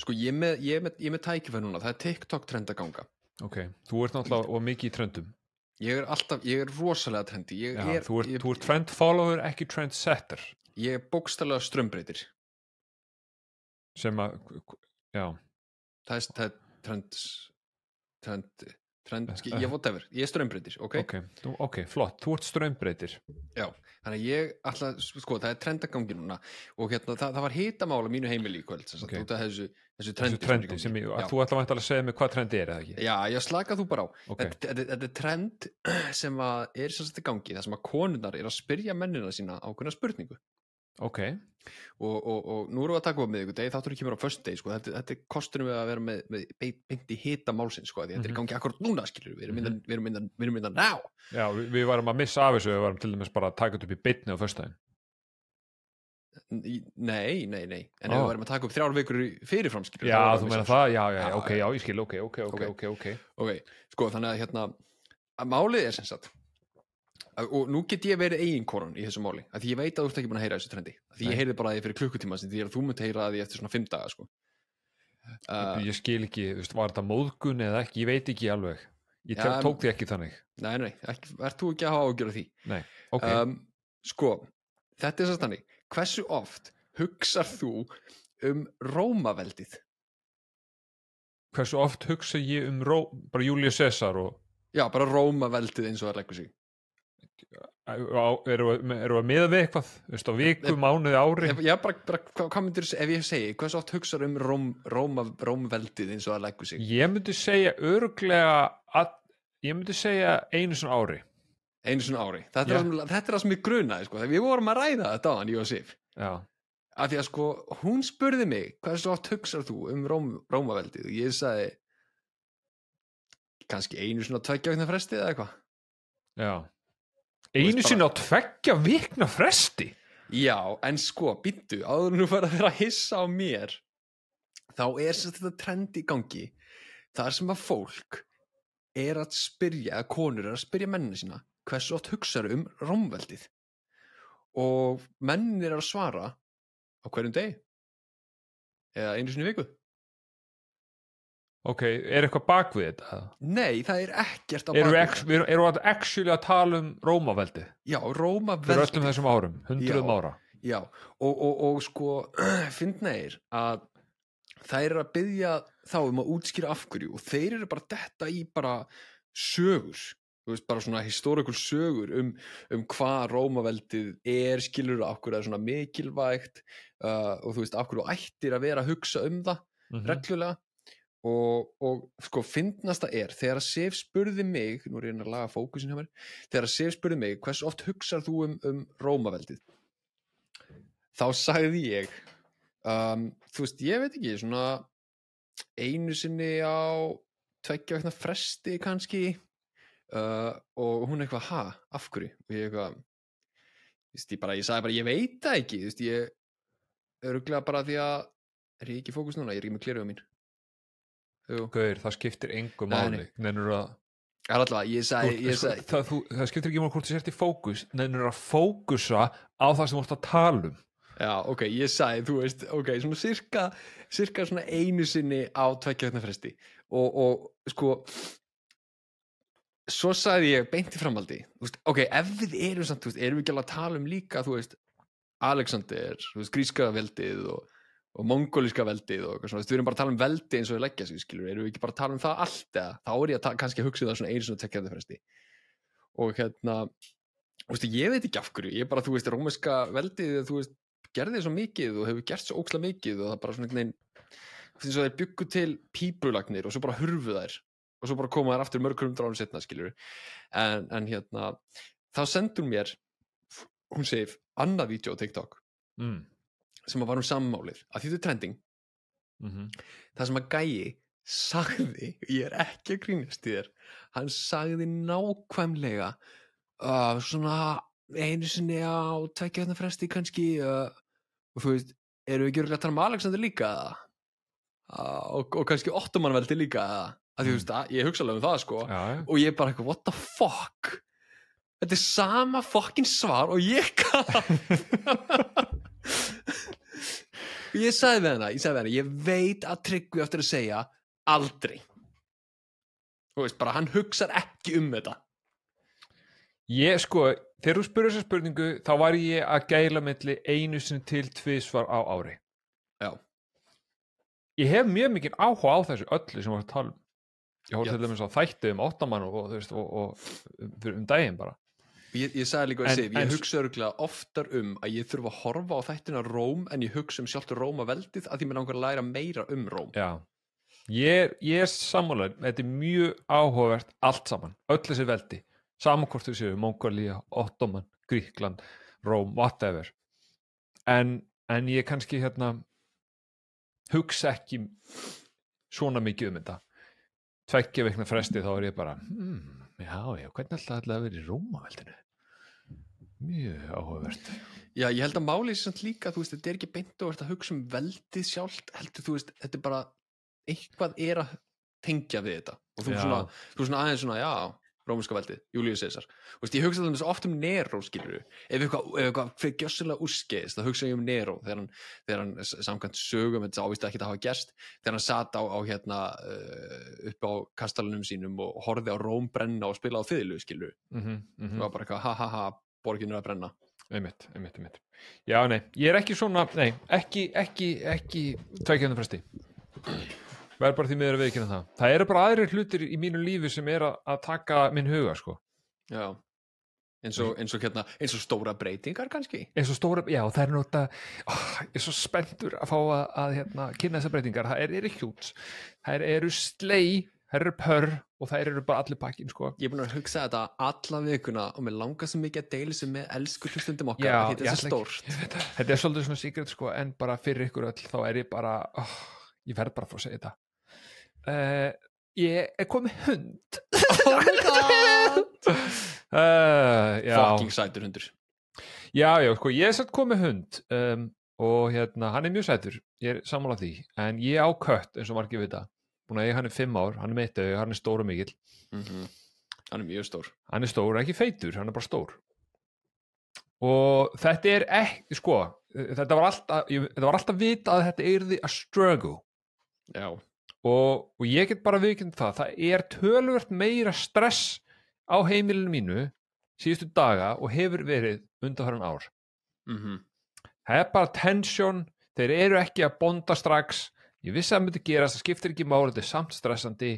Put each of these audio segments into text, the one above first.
Sko ég með, ég með, ég með tækifæð núna, það er TikTok trend að ganga. ok, þú ert náttúrulega og mikið í trendum Ég er alltaf, ég er rosalega trendi. Ég, Já, er, þú, ert, ég, þú ert trend follower, ekki trend setter ég er bókstælega strömbreytir. sem að, já, Það er, það er trend, trend, trend, ég whatever, ég er strömbreytir, ok? ok, þú, ok, flott þú ert strömbreytir Já, þannig að ég alltaf, sko, það er trend að gangi núna og hérna, það, það var hitamála mínu heimili í kvöld, sem sagt, Ok. út af þessu, þessu þessu trendi. trendi sem ég, Já. þú ætla að að segja mig hvað trendi er eða ekki Já, ég slaka þú bara á. ok, Þetta, þetta, þetta er trend sem að er sem sagt í gangi, það sem að konurnar er að spyrja mennina sína ákveðna spurningu. ok, Og, og, og nú erum við að taka upp með ykkur degi, þáttur kemur á föstu degi, sko, þetta, þetta er kostunum við að vera með, með beint, í hita málsins, sko, þetta er í Mhm. gangi akkurat núna, skilur við, erum Mhm. myndan, við við myndan ná. já, við, við varum að missa af þessu við varum til dæmis bara að taka upp í bytni á föstudaginn N- Nei, nei, nei, en ef við varum að taka upp þrjár vikur fyrirfram, skilur já, þú meina að það, já, já, Já, ok, já. ég skil, ok, ok, ok, Ok. ok, ok. Ok, sko, þannig að hérna að málið er sem sagt að- og nú get ég verið eiginkonan í þessu máli að því ég veit að þú ert ekki búin að heyra þessu trendi. Að því ég heyrði bara að því fyrir klukkutíma því að þú munt heyra því eftir svona fimm daga sko. uh, ég skil ekki, þú veist, var þetta móðgun eða ekki, ég veit ekki alveg. Ég ja, tók því ekki þannig. Nei, nei, ert þú ekki að hafa ágjör af því? Nei, ok, um, Sko, þetta er svo stannig hversu oft hugsar þú um Rómaveldið? Hversu oft hugsa ég um Ró, bara Július Cæsar og Já, bara Rómaveldið eins og það leggur sig á- eru eru að miða við eitthvað? Þú veist, á viku, mánuði, ári? Já, bara, bara hvað, myndir ef ég segi, hversu oft hugsar um Róm, Róma, Rómaveldið eins og það leggur sig ég myndi segja örglega að, ég myndi segja einu svona ári einu svona ári. Þetta, Já. er, þetta er það sem ég grunaði sko. við vorum að ræða þetta á hann, ég og Sif. Af því að sko, hún spurði mig hversu oft hugsar þú um Róm, Rómaveldið? Og ég sagði kannski einu svona tveggja vegna fresti eða eitthvað. Einu bara- sinni á tveggja vikna fresti? Já, en sko, býttu, áður nú fara vera að hissa á mér þá er þetta trend í gangi þar sem að fólk er að spyrja, að konur er að spyrja mennina sína hversu oft hugsaðu um Rómveldið? Og mennir er að svara á hverjum degi? Eða einu sinni viku? Ok, er eitthvað bak við þetta? Nei, það er ekkert á eru bak við ex- það. við actually að tala um Rómaveldi já, fyrir Rómaveldið öllum þessum árum, hundruðum ára. Já, og, og, og sko finna þeir að þær eru að byggja þá um að útskýra af hverju og þeir eru bara detta í bara sögur veist, bara svona historical sögur um, um hvað Rómaveldið er skilur hverju það er svona mikilvægt uh, og þú veist, þú ættir að vera að hugsa um það Mhm. reglulega. Og, og sko fyndnasta er þegar að Sif spurði mig nú er ég að laga fókusin hjá mér þegar að Sif spurði mig hversu oft hugsar þú um, um Rómaveldið? Þá sagði ég um, þú veist, ég veit ekki svona einu sinni á tveggja vegna fresti kannski uh, og hún eitthvað, ha, af hverju? Og ég eitthvað ég, bara, ég sagði bara, ég veit það ekki. Veist, ég öruglega bara því að er ég ekki fókus núna, ég er ekki með kleruða mín Jú, Gauður, það skiptir engu Nei, máli. nennur að það er alltaf, ég sagði, ég sagði það, þú, það skiptir ekki máli hvort þú sért í fókus nennur að fókusa á það sem þú ert að tala um. Já, ok, ég sagði, þú veist, ok, svona cirka, cirka svona einu sinni á tveggja vegna fresti. Og, og sko svo sagði ég beint í framaldi veist, ok, ef við erum samt, veist, erum við ekki alveg að tala um líka, þú veist, Alexander veist, gríska veldið og, og mongolíska veldið og svona, við erum bara að tala um veldi eins og við leggja sig, skilur, erum við ekki bara að tala um það allt eða, þá er ég að kannski að hugsa um það svona einu svona tveggja vegna fresti. Og hérna ég veit ekki af hverju, ég bara, þú veist, rómeska veldið, þú veist, gerði svo mikið og hefur gert svo óksla mikið og það bara svona einhvern veginn þeir byggu til pípulagnir og svo bara hurfu þær og svo bara koma þær aftur mörg hundra árum setna skilur en, en hérna þá sendur mér hún segir annað vídeo á TikTok mm. sem var um sammálið að því þetta er trending. Mm það sem að gæi sagði ég er ekki að grínast í þér hann sagði nákvæmlega uh, svona einu sinni á tvekja hérna fresti kannski uh, og þú veist, eru við ekki örugglega að tala um Alexander líka uh, og, og kannski Ottomanveldi líka að því þú veist, ég hugsa alveg um það sko. Já, já. og ég bara eitthvað, what the fuck? Þetta er sama fucking svar og ég gaf og ég sagði við hana, ég sagði við hana ég veit að tryggvi eftir að segja aldrei. Þú veist, bara hann hugsar ekki um þetta. Ég sko, þegar þú spurði þessa spurningu þá var ég að gæla milli einu sinni til tvisvar á ári. Já. Ég hef mjög mikið áhuga á þessu öllu sem var að tala um Ég Já. til dæmis á þætti um áttamann og, og, og, og um, daginn bara. Ég, ég sagði líka að en- ég hugsa örgulega oftar um að ég þurfa að horfa á þættina Róm en ég hugsa um sjálft Róma veldið að mér langar að læra meira um Róm. Já. Ég er, ég sammálaður, þetta er mjög áhugavert allt saman, öll þessi veldi. Saman hvort þau séu, Mongólia, Ottoman Gríkland, Róm, whatever. En, en ég kannski hérna hugsa ekki svona mikið um þetta tveggja veikna fresti þá er ég bara hmm, já, já, hvernig alltaf ætlaði að vera í Rómaveldinu mjög áhugavert. Já, ég held að málið sem líka, þú veist, þetta er ekki beint og að hugsa um veldið sjálft heldur, þú veist, þetta er bara eitthvað er að tengja við þetta. Og þú Já. svona, svona aðeins svona, já rómurska veldið, Július Caesar. Þú veist, ég hugsa þetta oft um Nero, skilur ef eitthvað, fyrir gjössulega úrskeiðist þá hugsa ég um Nero, þegar hann, þegar hann samkvæmt sögum, þetta ávist ekki að hafa gerst þegar hann sat á, á hérna uh, upp á kastalunum sínum og horfði á Róm brenna og spila á fiðlu, skilur mm -hmm, það var bara eitthvað, ha ha ha, borginu að brenna. Einmitt, einmitt, einmitt. Já, nei, ég er ekki svona, nei, ekki ekki, ekki tveikjönda fresti verð bara því miður að viðkynna það. Það eru bara aðrir hlutir í mínu lífi sem er að, að taka minn huga, sko. Já, eins og, eins og hérna, eins og stóra breytingar kannski. eins og stóra, já, það er nota oh, ég er svo spenntur að fá að, að hérna, kynna þessar breytingar, það er, eru hjút það eru slei, það eru pörr og það eru bara allir pakkin, sko. Ég er búin að hugsa þetta alla vikuna og mér langar svo mikið að deila sem með elsku hlustundum okkar Já, að þetta er svo stórt. þetta er svolítið svona secret sko en bara fyrir ykkur öll þá er ég bara oh, ég verð bara að fá að segja þetta uh, ég er komið hund. Oh my god! uh, Fucking sætur hundur. já, já, sko ég er satt komið hund um, og hérna, hann er mjög sætur. Ég er sammála því, en ég á kött eins og margir vita, búin að ég hann er fimm ár hann er meitt auðvitað, hann er stór og mikill. Mm Hann er mjög stór. hann er stór, ekki feitur, hann er bara stór. Og þetta er ekki, sko þetta var alltaf, ég, þetta var alltaf vita að þetta er a struggle. Já, og, og ég get bara viðkynnt það það er tölvört meira stress á heimilinu mínu síðustu daga og hefur verið undanfæran ár. Mm það er bara tension þeir eru ekki að bonda strax. Ég vissi að það myndi gerast, það skiptir ekki máli þetta er samt stressandi.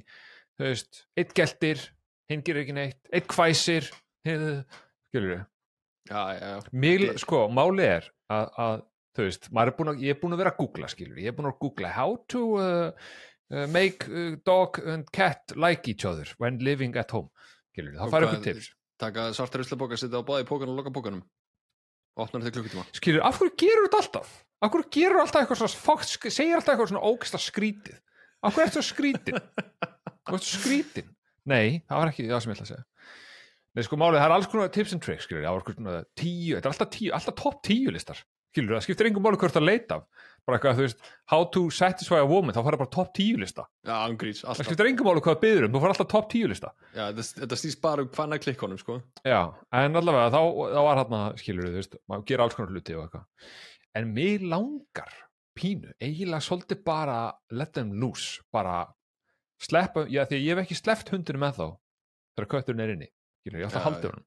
Þú veist, eitt geltir, hinn gerir ekki neitt eitt hvæsir skilur Þetta er- sko, máli er að, að þú veist, er að, ég er búin að vera að googla skilur, ég er búin að googla how to uh, uh, make uh, dog and cat like each other when living at home. Skilur, það fara ykkur tips. Taka svarta ruslabóka, setja á báði pókan og loka pókanum. Opnar þetta klukkutíma. skilur, af hverju gerur þetta alltaf? Af hverju gerur alltaf eitthvað svona fókt, segir alltaf eitthvað svona ógsta skrítið? Af hverju ertu svo skrítin? Þú ert svo skrítin? Nei, það var ekki það sem ég ætla að segja. Nei, sko málið, það er alls konar tips and tricks, skilur, það var svona tíu, þetta er alltaf tíu, alltaf topp tíu listar, skilur, það skiptir engum máli hvort að leita af, bara eitthvað, þú veist, how to satisfy a woman, þá fara bara topp tíu lista, Já, það alltaf. skiptir engum máli hvað það byður um, þú fara alltaf topp tíu lista, Já, þetta, snýst bara um hvaðna klikkonum, sko. já, en allavega, þá, þá var hann að, skilur, þú veist, maður gera alls konar hluti og eitthvað, en mig langar pínu, eiginlega svolítið bara let them loose, bara sleppa, já, því ég hef ekki sleppt hundinu með þá, þegar kötturinn er inni, ég ætla að halda já. honum,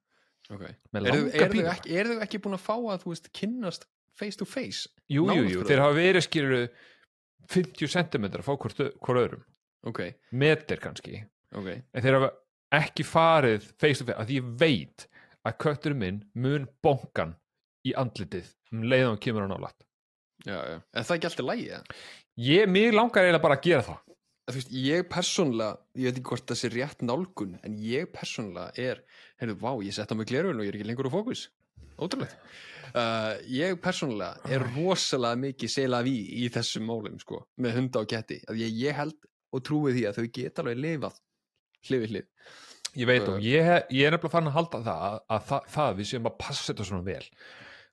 Ok. með Eru langa er þau ekki, ekki búin að fá að, þú veist, kynnast face to face? Jú, jú, jú, þeir hafa verið skilur 50 cm að fá hvort, hvort öðrum Ok, meter kannski, ok. en þeir hafa ekki farið face to face, að ég veit að kötturinn minn mun bonkan í andlitið um leiðan og kemur á já. En það er ekki alltaf lægi, ég, mig langar eiginlega bara að gera það Þú veist, ég persónlega, ég veit ekki hvort það sé rétt nálgun, en ég persónlega er, heyrðu, vá, ég sett á mig glerun og ég er ekki lengur á fókus. Ótrúlegt. Uh, ég persónulega er rosalega mikið selað í í þessum málum, sko, með hunda og ketti. Ég, ég held og trúi því að þau geta alveg lifað hlið við hlið. ég veit Uh. og ég, ég er nefnilega fann að halda það að, að það, það við séum að passa þetta svona vel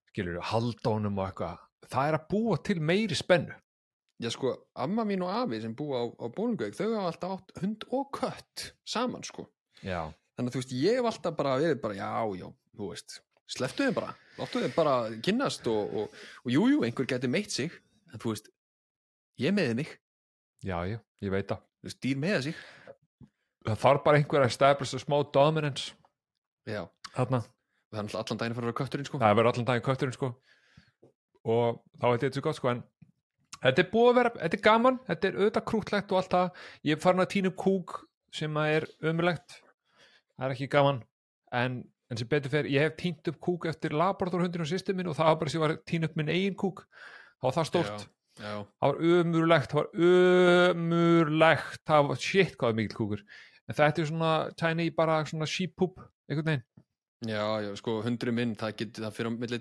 skilur halda honum og eitthvað það er að búa til meiri spennu Já, sko, amma mín og afi sem búa á, á Bólungauk, þau hafa alltaf átt hund og kött saman, sko. já, Þannig að þú veist, ég hef alltaf bara verið bara, já, já, þú veist, sleftu þeim bara, láttu þeim bara kynnast og, og, og jú, jú, einhver geti meitt sig, en þú veist, ég meði mig, já, já, ég veit það. Þú veist, dýr meða sig. Það þarf bara einhver að establish a smá dominance já, þarna, það er allan daginn fyrir að vera kötturinn sko. Það verður allan daginn kötturinn sko. Og þá ég þetta svo gott sko en þetta er búið að vera, þetta er gaman þetta er auðvitað krútlegt og allt það. Ég er farin að upp kúk sem að er ömulegt það er ekki gaman. En, en sem betur fer, ég hef tínt upp kúk eftir laboratorhundinu og systemin og það var bara sem ég var tína upp minn eigin kúk. Þá var það stórt, já, já, það var ömurlegt það var ömurlegt. Það var shit hvað er mikil kúkur. En þetta er svona tiny bara svona sheep poop einhvern veginn. Já, já, sko hundurinn minn, það getur það fyrir,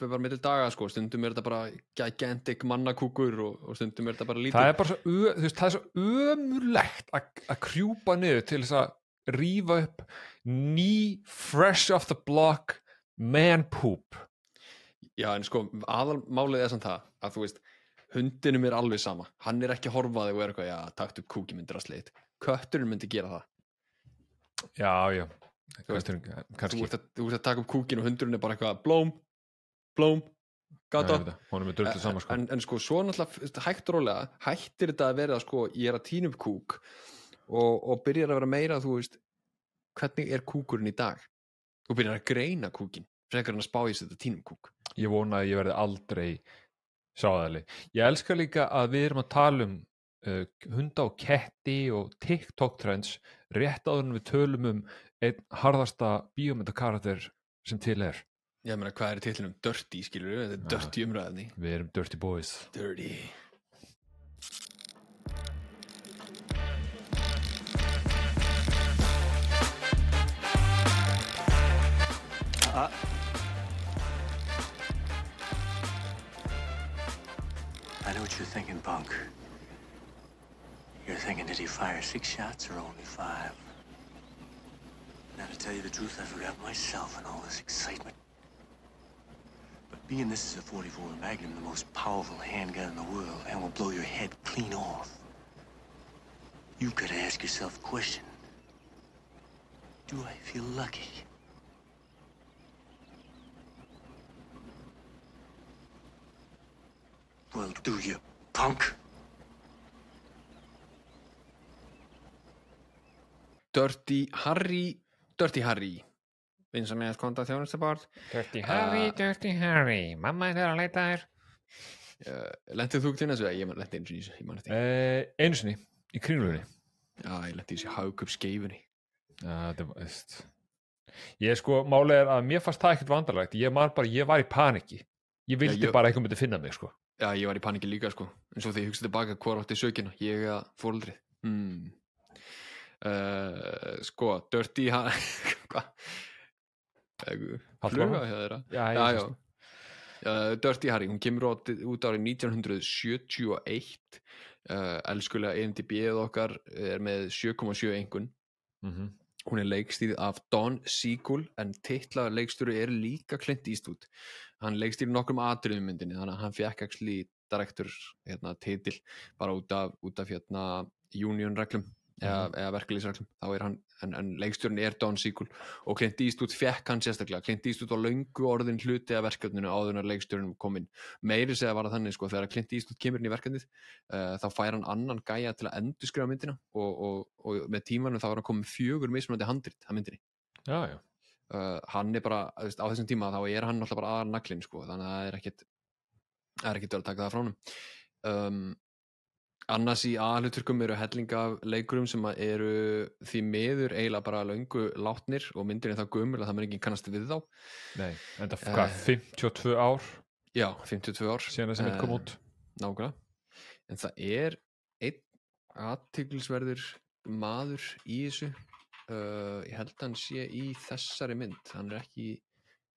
bara milli daga sko, stundum er þetta bara gigantic mannakúkur og, og stundum er þetta bara lítið. Það er bara svo, þú veist, það er svo ömurlegt að að krjúpa niður til þess að rífa upp ný fresh off the block man poop. Já, en sko, aðalmálið er samt það að þú veist, hundinum er alveg sama. Hann er ekki að horfa á þig og er eitthvað já, takt upp kúki myndir að sleitt kötturinn myndi gera það. Já, já, Þú veist, Kötturinn, þú ert, að, að taka upp kúkin og hundurinn er bara eitthvað blóm, blóm gata. Saman sko. en, en sko, svo náttúrulega hægt rólega, hættir þetta að vera sko, ég er að tína upp kúk og, og byrjar að vera meira, þú veist hvernig er kúkurinn í dag þú byrjar að greina kúkin frekar en að spá í þetta tínum kúk ég vona að ég verði aldrei sáðali. Ég elska líka að við erum að tala um uh, hunda og ketti og TikTok trends rétt áður en við tölum um einn harðasta bíómyndakarakter sem til er. ég meina, hvað er tillinum? Dirty, skilur við, þetta er dirty umræðni Við erum Dirty Boys. Dirty I know what you're thinking, punk. You're thinking, did he fire six shots or only five? Now, to tell you the truth, I forgot myself in all this excitement. But being this is a 44 Magnum, the most powerful handgun in the world, and will blow your head clean off, you've got to ask yourself a question. Do I feel lucky? Well, do you, punk? Dirty Harry Dirty Harry vinsamlegast konta þjónustabord Dirty Harry, Dirty Harry, mamma er að leita þér. uh, lentið þú til þessu? ég man lentið einu sinni í þessu, ég man eftir Uh, einu sinni, í kringlunni. já, ég lentið í þessu haukup skeifunni Já, það var, veist. Ég sko, málið er að mér fannst það ekkert vandarlegt. Ég bara, ég var í paniki. Ég vildi ég- bara að einhver myndi finna mig, sko. Já, ég var í paniki líka sko. En svo þegar ég hugsaði tilbaka hvað átti sökina? Ég eða fóldrið hmm. uh, sko Dirty ég já. Uh, Dirty Harry, hún kemur út, út árið 1971 uh, elskulega EMDB-ið okkar er með 7,7 engun Mm hún er leikstýrð af Don Siegel en titlaður leikstjóri er líka Clint Eastwood. Hann leikstýrði nokkrum atriðum myndinni þannig að hann fekk actually director hérna, titil bara út af, út af hérna, union reglum eða, eða verkefliðsreglum þá er hann, en, en leikstjórin er Don Siegel. Og Clint Eastwood fekk hann sérstaklega. Clint Eastwood var löngu orðin hluti af verkefninu áður en að leikstjórin kom inn. Meiri segja var það þannig sko þegar Clint Eastwood kemur inn í verkefnið uh, þá fær hann annan gæja til að endurskrifa myndina og, og, og með tímanum þá er hann komið fjögur mismunandi handrit að myndinni. Já, já. uh, hann er bara, veist, á þessum tíma þá er hann alltaf bara aðal naglinn sko, þannig að það er ekkit það er ekkit verið að taka það frá honum. Um, annars í aðhluturkum eru hellinga af leikurum sem eru því miður eiginlega bara löngu látnir og myndin er það gömul að það mun ekki kannast við þá. Nei, en það, Eh. hvað, 52 ár já, 52 ár. síðan þessi mynd kom út. nákvæmlega. En það er einn aðtiglisverður maður í þessu. Uh, ég held að hann sé í þessari mynd. Hann er ekki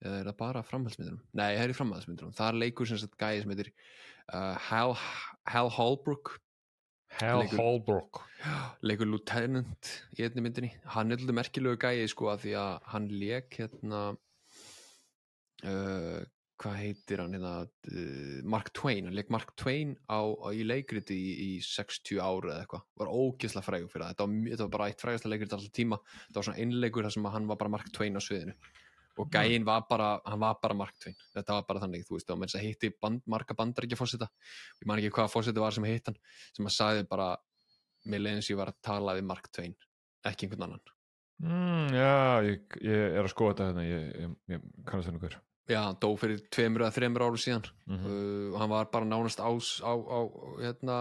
eða er það bara framhaldsmyndunum? Nei, það er í framhaldsmyndunum. Það er leikur sem sagt gæði sem heitir uh, Hal, Hal Holbrook Hal Holbrook. leikur lieutenant í einni myndinni. Hann er alltaf merkilegu gæði sko að því að hann leik hérna uh, hvað heitir hann hérna uh, Mark Twain, hann leik Mark Twain á, á í leikriti í, í 60 ára eða eitthvað, var ógeðslega frægur fyrir það. Þetta var, þetta var bara eitt frægasta leikriti alltaf tíma. Þetta var svona einleikur þar sem hann var bara Mark Twain á sviðinu og gæinn var bara, hann var bara Mark Twain þetta var bara þannig, þú veist, með þess að hitti band, marga bandar ekki fósita, ég man ekki hvaða fósita var sem hitt hann, sem að sagði bara mér leiðins ég var að tala við Mark Twain ekki einhvern annan. Mm, já, ég, ég er að skoða þetta hérna ég, ég, ég kannast það nokkur já, hann dó fyrir tveimur eða þreimur áru síðan. Mm uh, og hann var bara nánast á, á, á, hérna,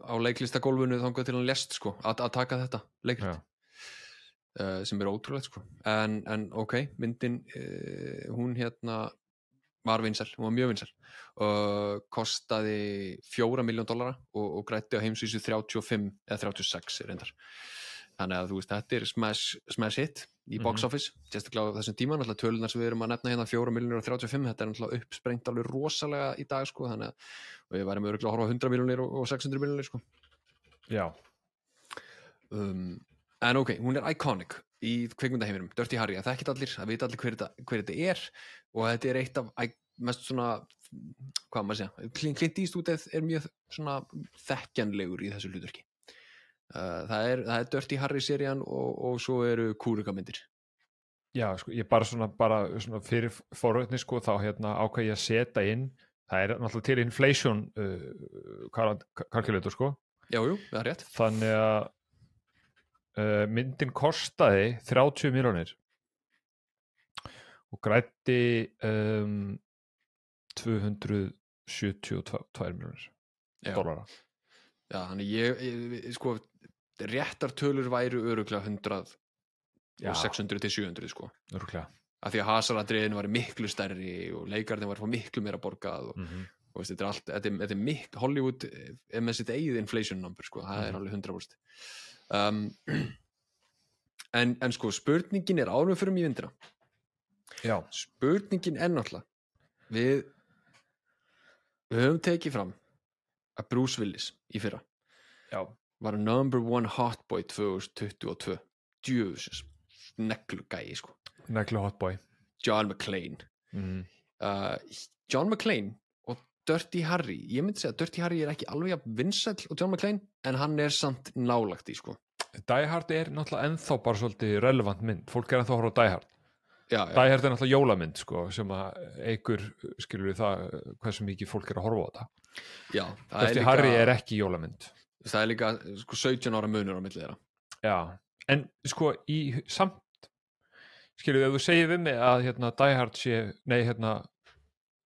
á leiklistagólfinu þangað til hann lest sko, að, að taka þetta leiklist Já. Uh, sem er ótrúlegt sko. En, en ok, myndin uh, hún hérna var vinsæl, hún var mjög vinsæl. Og kostaði fjóra miljón dollara og, og grætti á heimsvísu 35 eða 36 er reyndar. Þannig að þú veist, þetta er smash, smash hit í box Mhm. office, sérstaklega á þessum tíma. Náttúrulega tölunar sem við erum að nefna hérna 4 miljónir og 35, þetta er náttúrulega uppsprengt alveg rosalega í dag sko, þannig að við værum örgulega að horfa á 100 miljónir og, og 600 miljónir sko. Já, um, en ok, hún er iconic í kveikmyndaheiminum, Dirty Harry það þekkit allir, það vita allir hver þetta, er. Og þetta er eitt af mest svona hvað maður segja, Clint Eastwood er- er mjög svona þekkjanlegur í þessu hlutverki. Uh, það, er, það er Dirty Harry serían og, og svo eru kúrukamyndir já, sko, ég bara svona, bara svona fyrir forvöldni sko, þá hérna ákvað ég að setja inn það er náttúrulega til inflation uh, kalkulator sko. Jájú, það er rétt. Þannig að uh, myndin kostaði 30 miljonir og grætti um, 272 miljonir Já. dólara Já, þannig ég, ég, sko réttar tölur væru öruglega 100 Já. og 600 til 700 sko örgulega af því að hasaradriðin var miklu stærri og leikarnir var miklu meira borgað og, mm -hmm. og veist, þetta er allt, þetta er, þetta er miklu Hollywood er með sitt eigið inflation number sko, það er Mhm. alveg 100% um, en, en sko spurningin er árum fyrir mjög vindina. Já, spurningin er náttúrulega við við höfum tekið fram að Bruce Willis í fyrra já, var number one hotboy 2022 djöfusins neglu gæi sko. Neglu hotboy. John McClane. Mm. uh, John McClane Dirty Harry. Ég myndi segja að Dirty Harry er ekki alveg jafn vinsæll og John McClane en hann er samt nálagt í sko. Die Hard er náttúrulega ennþá bara svolítið relevant mynd, fólk er ennþá að horfa á Die Hard. Já, já, Die Hard er náttúrulega jólamynd sko, sem að eigur skilur við það hversu mikið fólk er að horfa á þetta. Já Þessi líka, Harry er ekki jólamynd. Það er líka sko, 17 ára munur á milli þeirra. Já, en sko í samt skilur ef þú segir við mig að hérna Die Hard sé, nei hérna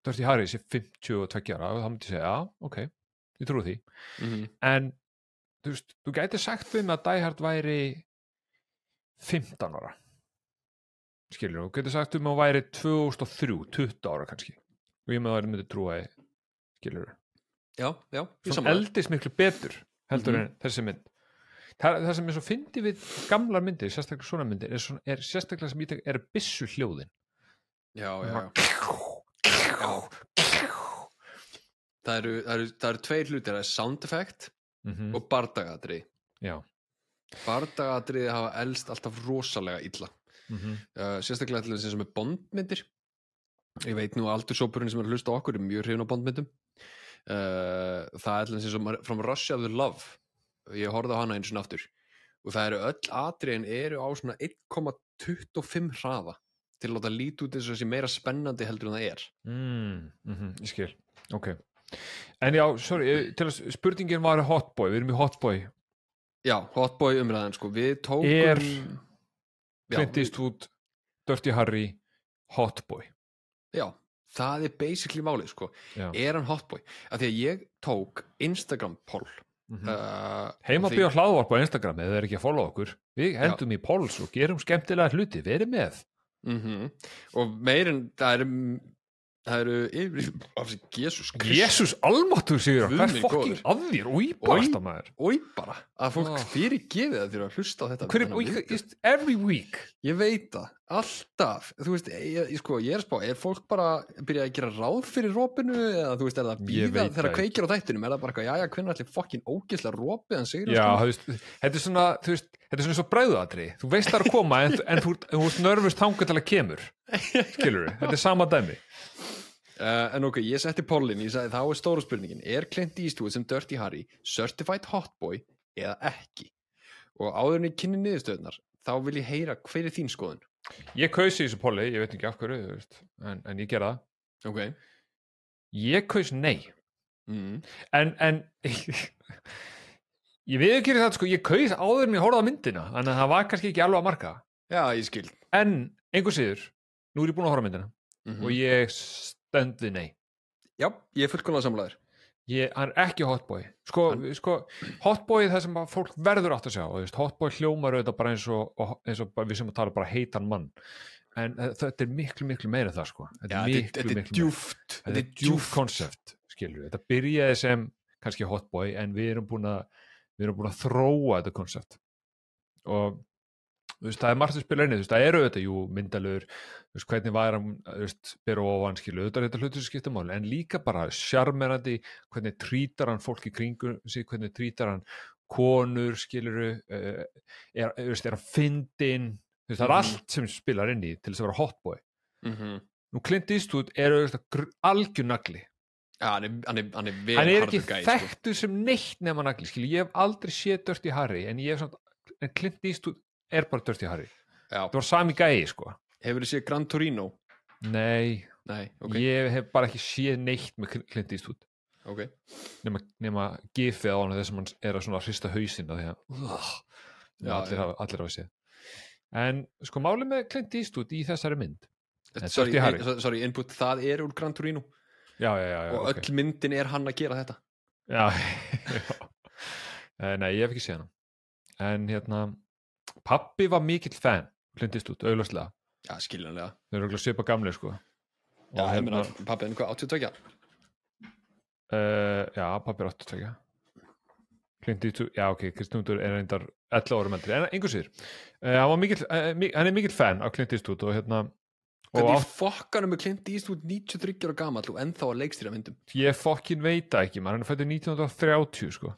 Dirty Harry sé 52 ára þá myndi ég segja, já, ok, ég trúi því. Mm -hmm. en þú veist, þú gæti sagt mig að Die Hard væri 15 ára. Skilur, þú gæti sagt mig að væri 2003, 20 ára kannski. Og ég með það myndi trúa því skilur, já, já, ég sem eldist miklu betur heldur Mhm. en þessi mynd. Það, það sem er svo fyndi við gamlar myndir sérstaklega svona myndir er, svona, er sérstaklega sem ég tek er byssu hljóðin já, já, já. Já. Það, eru, það, eru, það eru tveir hlutir. Það er sound effect Mhm. og bardagadri já. Bardagadriði hafa elst alltaf rosalega illa. Mhm. uh, sérstaklega til þess að með bondmyndir. Ég veit nú aldursópurinn sem er að hlusta á okkur er mjög hrifin á bondmyndum. Uh, það er til þess að From Russia with Love. Ég horfði á hana eins og aftur. Og það eru öll atriðin eru á svona 1,25 hraða til að láta líti út eins og þessi meira spennandi heldur en það er. Mm, mhm, ég skil, ok. En já, sorry, spurningin var hotboy, við erum í hotboy. Já, hotboy umræðan sko. Við tókum Er já, Clint Eastwood, Dirty Harry hotboy? Já, það er basically málið sko. Já. er hann hotboy? Af því að ég tók Instagram poll mm uh, heima því- bíó hlaðvarp á Instagram eða þeir ekki að follow okkur. Við hendum í polls og gerum skemmtilega hluti verið með mm og meirinn það eru það eru yfir af því Jésús Jésús almáttur sigur hvað er fokking að þér og íbasta maður. og bara að fólk Oh. fyrir gefið það fyrir að hlusta á þetta Hver, just, every week. Ég veit það, alltaf. Þú veist, ég, ég, sko, ég er að spá er fólk bara byrjað að gera ráð fyrir rópinu eða þú veist, er það að býða þegar það kveikir á þættinum? Er það bara eitthvað, jæja, hvernig ætli fokkin ógislega rópið hann sigur þú þetta er svona þú veist, þetta er svona svo bræðuatri þú veist það er að koma en, en þú, þú ert nervust þangað til að kemur. Skilur þetta er sama dæmi Uh, en ok, ég setti pollin, ég sagði þá er stóra spurningin er Clint Eastwood sem Dirty Harry certified hotboy eða ekki? Og áður en ég kynni niðurstöðnar þá vil ég heyra hver er þín skoðun? Ég kausi í þessu poli, ég veit ekki af hverju en, en ég gera það. Ok. Ég kaus nei. Mm. en, en ég við ekki það sko, ég kaus áður en ég horfði á myndina þannig að það var kannski ekki alveg að marka. Já, ég skil. En einhver síður, nú er ég búin að horfa á myndina mm og ég stöndi nei. Já, ég er fullkomlega samlaður ég, hann er ekki hotboy. Sko, sko hotboy er það sem fólk verður átt að sjá veist, hotboy hljómar auðvitað bara eins og, og eins og við sem að tala bara heitan mann. En þetta er miklu miklu meira það sko. Þetta er miklu miklu meira. djúft þetta er djúf konsept skilur þetta byrjaði sem kannski hotboy en við erum búin að við erum búin að þróa þetta konsept og veist, það er margt að spila veist, það eru þetta, jú, veist, hvernig væri hann, þú veist, byrja ofan, skilu, þetta er þetta hlutur sem skipta máli en líka bara sjarmerandi hvernig trítar hann fólk í kringum sig, hvernig trítar hann konur skiluru uh, er, þú veist, er hann fyndin þú veist, það er Mhm. allt sem spilar inn í til þess að vera hotboy mm -hmm. nú Clint Eastwood er auðvitað algjör nagli já, hann er, hann er, hann er hann er ekki sko. þekktur sem neitt nema nagli, skilju, ég hef aldrei séð Dirty Harry, en ég hef samt en Clint Eastwood er bara Dirty Harry. Já. það var sami gæi, sko. Hefur þið séð Gran Torino? Nei, nei, ok, ég hef bara ekki séð neitt með Cl- Clint Eastwood. Ok. Nema, nema gifið á hann þess að hann er að hrista hausinn af því að uh, Já, allir, hafa, allir hafa séð. En sko máli með Clint Eastwood í þessari mynd sorry, ein- sorry, input, það er úr Gran Torino. Já, já, og öll myndin er hann að gera þetta. Já, já. Eh, nei, ég hef ekki séð hann en hérna pappi var mikill fan Clint Eastwood, auglastlega já, skiljanlega. Þeir eru örugglega svipa gamli sko. Já, og ég hérna, meina, pappi, en hvað, 82 uh, já, pappi er 82 Clint Eastwood, já ok Kristján Útur er reyndar 11 árum eldri en einhver sér, uh, hann, var mikill, uh, mi hann er mikill fan af Clint Eastwood og hérna og hvernig átt, fokkanum er Clint Eastwood 93 ára gamall og ennþá að leikstýra myndum? Ég fokkin veit ekki maður, hann er fættur 1930 sko.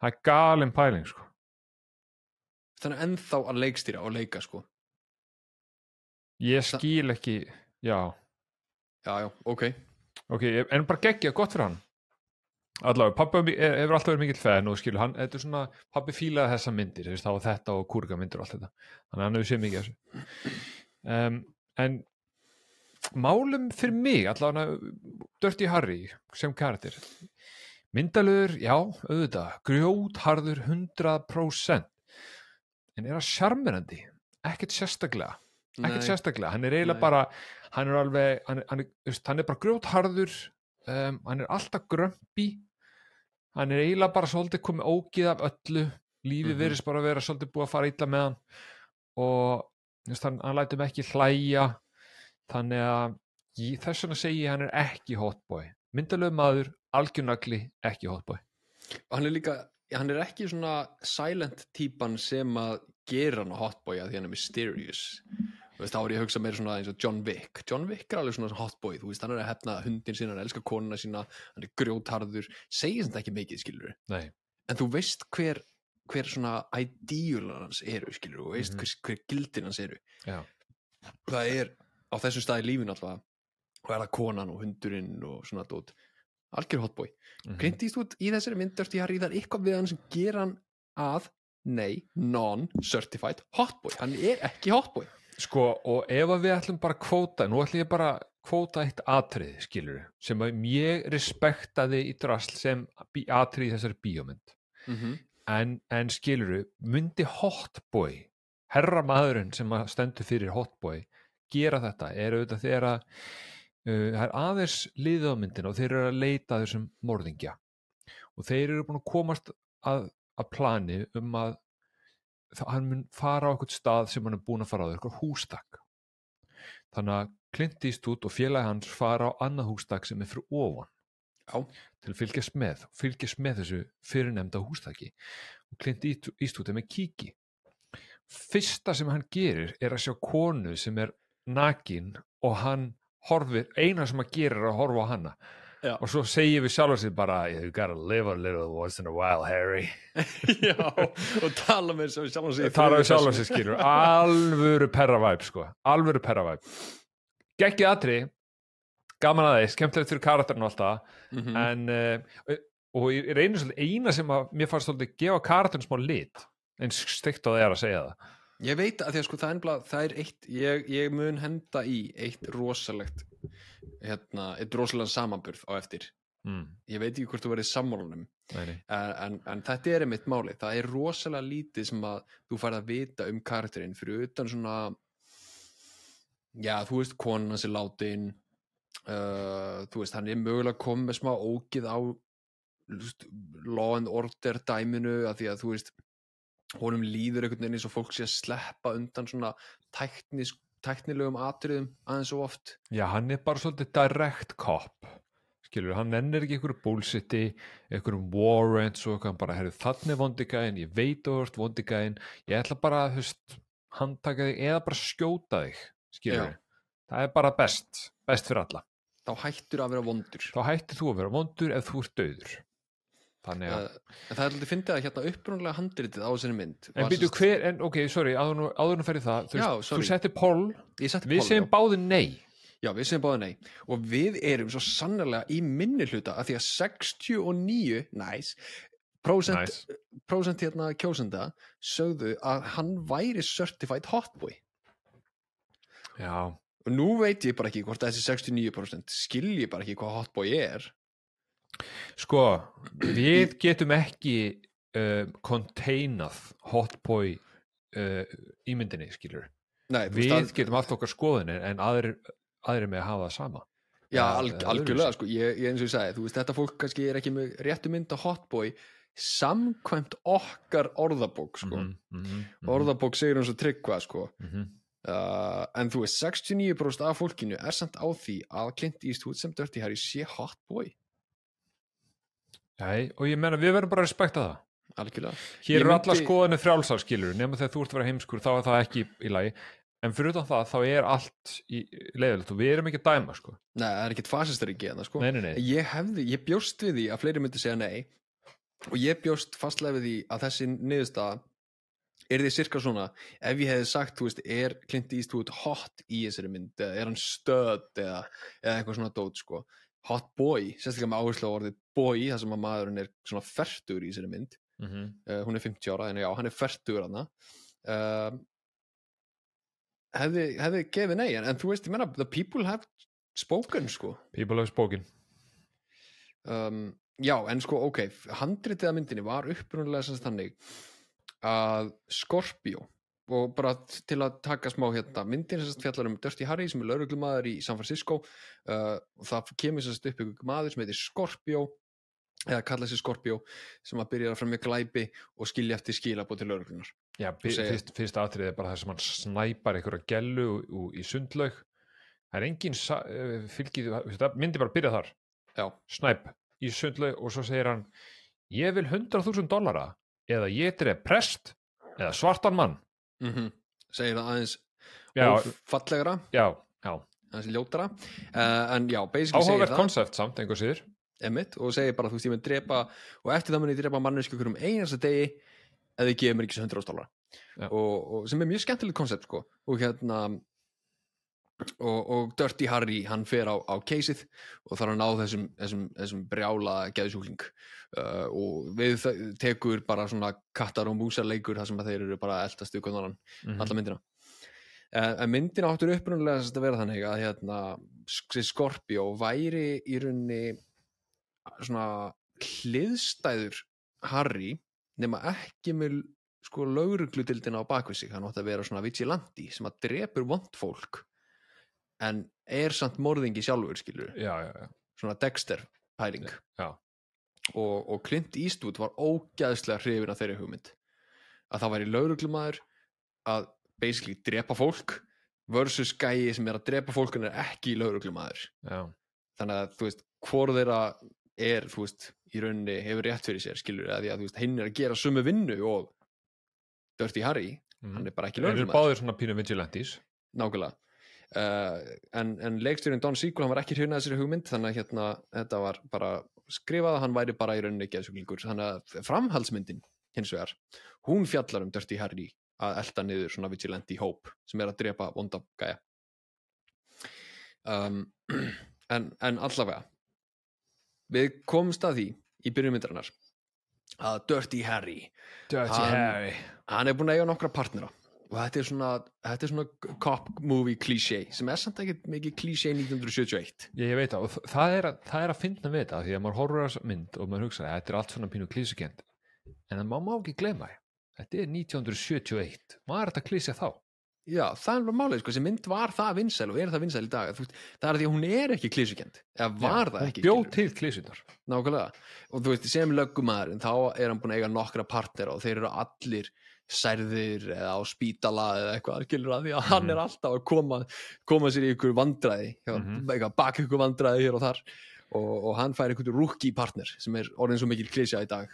Það er galin pæling sko þannig ennþá að leikstýra og leika sko. Ég skil ekki, já. Já, já, ok. Ok, en bara geggja, gott fyrir hann? Allavega, pappi er- hefur alltaf verið mikill fan og skilur hann, þetta er svona pappi fílaði þessa myndir, var þetta og kúrga myndir og allt þetta, þannig að hann hefur séð mikið þessu. Um, en málum fyrir mig allavega Dirty Harry sem karakter. Myndalögur, já, auðvitað grjótharður 100% en er það sjarmerandi ekkert sérstaklega ekkert sérstaklega, hann er eiginlega Nei. bara hann er alveg, hann, hann, hann er bara grjótharður um, hann er alltaf grömpi hann er eiginlega bara svolítið komið ógið af öllu. Lífið Mhm. virðist bara að vera svolítið búið að fara illa með hann. Og veist, hann, hann lætum ekki hlæja. Þannig að þess vegna segi ég hann er ekki hotboy myndalög maður, algjörnagli ekki hotboy hann er líka, hann er ekki svona silent típan sem að gera hann á hotboy að því hann er mysterious veist, þá er ég að hugsa meira svona eins og John Wick John Wick er alveg svona hotboy, þú veist, hann er að hefna hundin sína, hann elskar konuna sína hann er grjótharður, segir þetta ekki mikið skilur Nei. en þú veist hver hver svona idealar hans eru skilur, þú veist Mhm. hver, hver gildin hans eru Já. það er á þessum stað í lífinu alltaf og er það konan og hundurinn og svona dót algjör hotboy Mhm. Clint Eastwood í þessari myndast ég har í það eitthvað við hann sem gera hann að nei, non-certified hotboy, hann er ekki hotboy Sko, og ef við ætlum bara að kvóta, nú ætlum ég bara að kvóta eitt atrið, skilur sem ég respektaði í drasl sem atrið í þessari bíómynd. mm -hmm. En, en skilur myndi hotboy, herra maðurinn sem stendur fyrir hotboy, gera þetta, er auðvitað þegar að það er aðeins liðið á myndina og þeir eru að leita þessum morðingja. Og þeir eru búin að komast að, að plani um að það- hann mun fara á eitthvað stað sem hann er búin að fara á eitthvað hústak þannig að Clint Eastwood og félagi hans fara á annað hústak sem er fyrir ofan Já. til að fylgjast með fylgjast með þessu fyrirnemda hústaki og Clint East- Eastwood er með kíki fyrsta sem hann gerir er að sjá konu sem er nakin og hann horfir, eina sem hann gerir er að horfa á hana. Já. og svo segir við sjálfur sér bara you gotta live a little once in a while Harry. Já, og tala með sjálf sig það er sjálf sér skilur. Alvöru perravæp sko. Alvöru perravæp geggið atri gaman að þeir, skemmtilegt fyrir karakterinu alltaf mm -hmm. en uh, og ég reynir svolítið eina sem að mér fannst svolítið gefa karakterinu smá lit eins steikt á það er að segja það Ég veit að því að sko það er, ennbla, það er eitt, ég, ég mun henda í eitt rosalegt, hérna, eitt rosalega samanburð á eftir. mm. Ég veit ekki hvort þú verið sammálunum, en, en, en þetta er einmitt máli. Það er rosalega lítið sem að þú færð að vita um karakterinn fyrir utan svona, já, þú veist, konan hans er látin, uh, þú veist, hann er mögulega komið með smá ógið á law and order dæminu að því að þú veist, honum líður einhvern veginn eins og fólk sé að sleppa undan svona tæknis, tæknilegum atriðum aðeins og oft. Já, hann er bara svolítið direct cop skilur, hann ennir ekki einhverju bullshiti, einhverjum warrants og hann bara, herru, þannig vondigæðin ég veit þú ert vondigæðin ég ætla bara að, veist, handtaka þig eða bara skjóta þig, skilur Já. það er bara best, best fyrir alla Þá hættur að vera vondur. þá hættir þú að vera vondur ef þú ert döður þannig að, Uh, en það er alltaf fyndið að hérna upprunalega handritið á þessari mynd. en býtu sem sagt- hver en ok, sorry, áður nú- ferði það þú, þú settir poll, setti við segjum báði nei Já, við segjum báði nei. Og við erum svo sannlega í minni hluta að því að 69, næs, prósent hérna kjósenda sögðu að hann væri certified hotboy. já, Og nú veit ég bara ekki hvort þessi 69% skilji bara ekki hvað hotboy er. Sko, við getum ekki uh, containað hotboy uh, ímyndinni, skilur. Nei, Við veist að- getum haft okkar skoðunir en aðrir, aðrir með að hafa það sama. Já, eða- alg, algjörlega, sko, ég, ég eins og ég sagði, þú veist, þetta fólk kannski er ekki með réttu mynd á hotboy samkvæmt okkar orðabók, sko. Mhm, mhm, mhm, Orðabók segir hún svo tryggva, sko. mhm. Uh, en þú veist, 69% af fólkinu er samt á því að Clint Eastwood sem Dirty Harry sé hotboy. Nei, og ég menna við verðum bara að respekta það. Algjörlega. Hér eru myndi- alla skoðanir frjálsar, skilur, nema þegar þú ert að vera heimskur, þá er það ekki í lagi. En fyrir utan það, þá er allt í leiðilegt og við erum ekki að dæma, sko. Nei, það er ekkit fasistar ekki hérna, sko. Nei, nei, nei. Ég hefði, ég bjóst við því að fleiri myndi segja nei og ég bjóst fastlega við því að þessi niðurstaða er því cirka svona ef ég hefði sagt, þú veist, er Clint Eastwood hot í þessari mynd eða er hann stöð eða, eða eitthvað svona dót, sko hot boy, sérstaklega með áherslu á orðið boy, þar sem að maðurinn er svona fertur í þessari mynd, Mm uh, hún er 50 ára en já, hann er fertur hana uh, hefði, hefði gefið nei, en, en þú veist, ég menna the people have spoken, sko. People have spoken. um, já, en sko, ok handritið af myndinni var upprunalega sem sagt þannig að Scorpio og bara til að taka smá hérna myndin sem sagt fjallar um Dirty Harry sem er lauruglumadur í San Francisco uh, og það kemur sem sagt upp ykkur maður sem heitir Scorpio eða kalla sig Scorpio sem að byrja að fremja glæpi og skilja eftir skilabóð til lauruglunar Já, fyrst, fyrst atriðið er bara það sem hann snæpar einhverja gellu í sundlaug. Það er engin eh, fylgið, myndi bara byrja þar. Já, snæp í sundlaug og svo segir hann ég vil 100.000 dollara eða ég dref prest eða svartan mann mm segir það aðeins fallegra, aðeins ljótara. Uh, en já, basically segir það. koncept samt, einhver síður. Emmett og segir bara, þú veist, ég mun drepa og eftir það mun ég drepa mannesku um einasta degi ef þið gefur mér ekki svo 100 dólar. Já. og, og sem er mjög skemmtilegt koncept sko. Og hérna og, og Dirty Harry, hann fer á, á caseið og þarf að ná þessum, þessum, þessum brjála geðsjúkling. Uh, og við tekur bara svona kattar og músar leikur þar sem að þeir eru bara að eldast ykkur annan Mhm. alla myndina. En, en myndina áttur sem þetta vera þannig að hérna, Scorpio væri í rauninni svona hliðstæður Harry nema ekki með sko lauruglutildina á bakvið sig. Hann átti að vera svona vigilante sem að drepur vond fólk en er samt morðingi sjálfur skilur já, já, já, svona Dexter pæling. Og, og Clint Eastwood var ógæðslega hrifin af þeirri hugmynd. Að það væri lauruglumæður að basically drepa fólk versus gæi sem er að drepa fólk en er ekki lauruglumæður þannig að þú veist, hvort þeirra er, þú veist, í rauninni hefur rétt fyrir sér, skilur, eða því að þú veist, hinn er að gera sömu vinnu og Dirty Harry, Mhm. hann er bara ekki Þeir eru lögumæður báðir svona pínu vigilantes. Nákvæmlega uh, en, en leikstjórin Don Siegel, hann var ekki hrjuna þessari hugmynd, þannig að hérna þetta var bara skrifað að hann væri bara í rauninni geðsuglingur, þannig að framhaldsmyndin hins vegar, hún fjallar um Dirty Harry að elda niður svona vigilante hóp sem er að drepa vonda gæja. Um, en, en allavega við komumst að því í byrjun myndarinnar að Dirty Harry Dirty Hann- Harry. hann er búin að eiga nokkra partnera og þetta er svona, þetta er svona cop movie cliché sem er samt ekkert mikið cliché 1971 Ég, ég veit það, og það er, að- það er að finna við þetta því að maður horfur þessa mynd og maður hugsa að þetta er allt svona pínu klísukend en maður má ekki glema þetta er 1971, maður er þetta klísja þá? Já, það er bara málið, sko, þessi mynd var það vinsæl og er það vinsæl í dag, veist, það er því að hún er ekki klísukend, eða var það ekki bjóð til klísunar Nákvæmlega, og þú veist, sem löggumæðurinn þá er hann búin að eiga nokkra partnera og þeir eru allir særðir eða á spítala eða eitthvað skilur að því að hann Mhm. er alltaf að koma koma sér í ykkur vandræði Mhm. eitthvað bak ykkur vandræði hér og þar og, og hann fær einhvern rookie partner sem er orðin svo mikil klísja í dag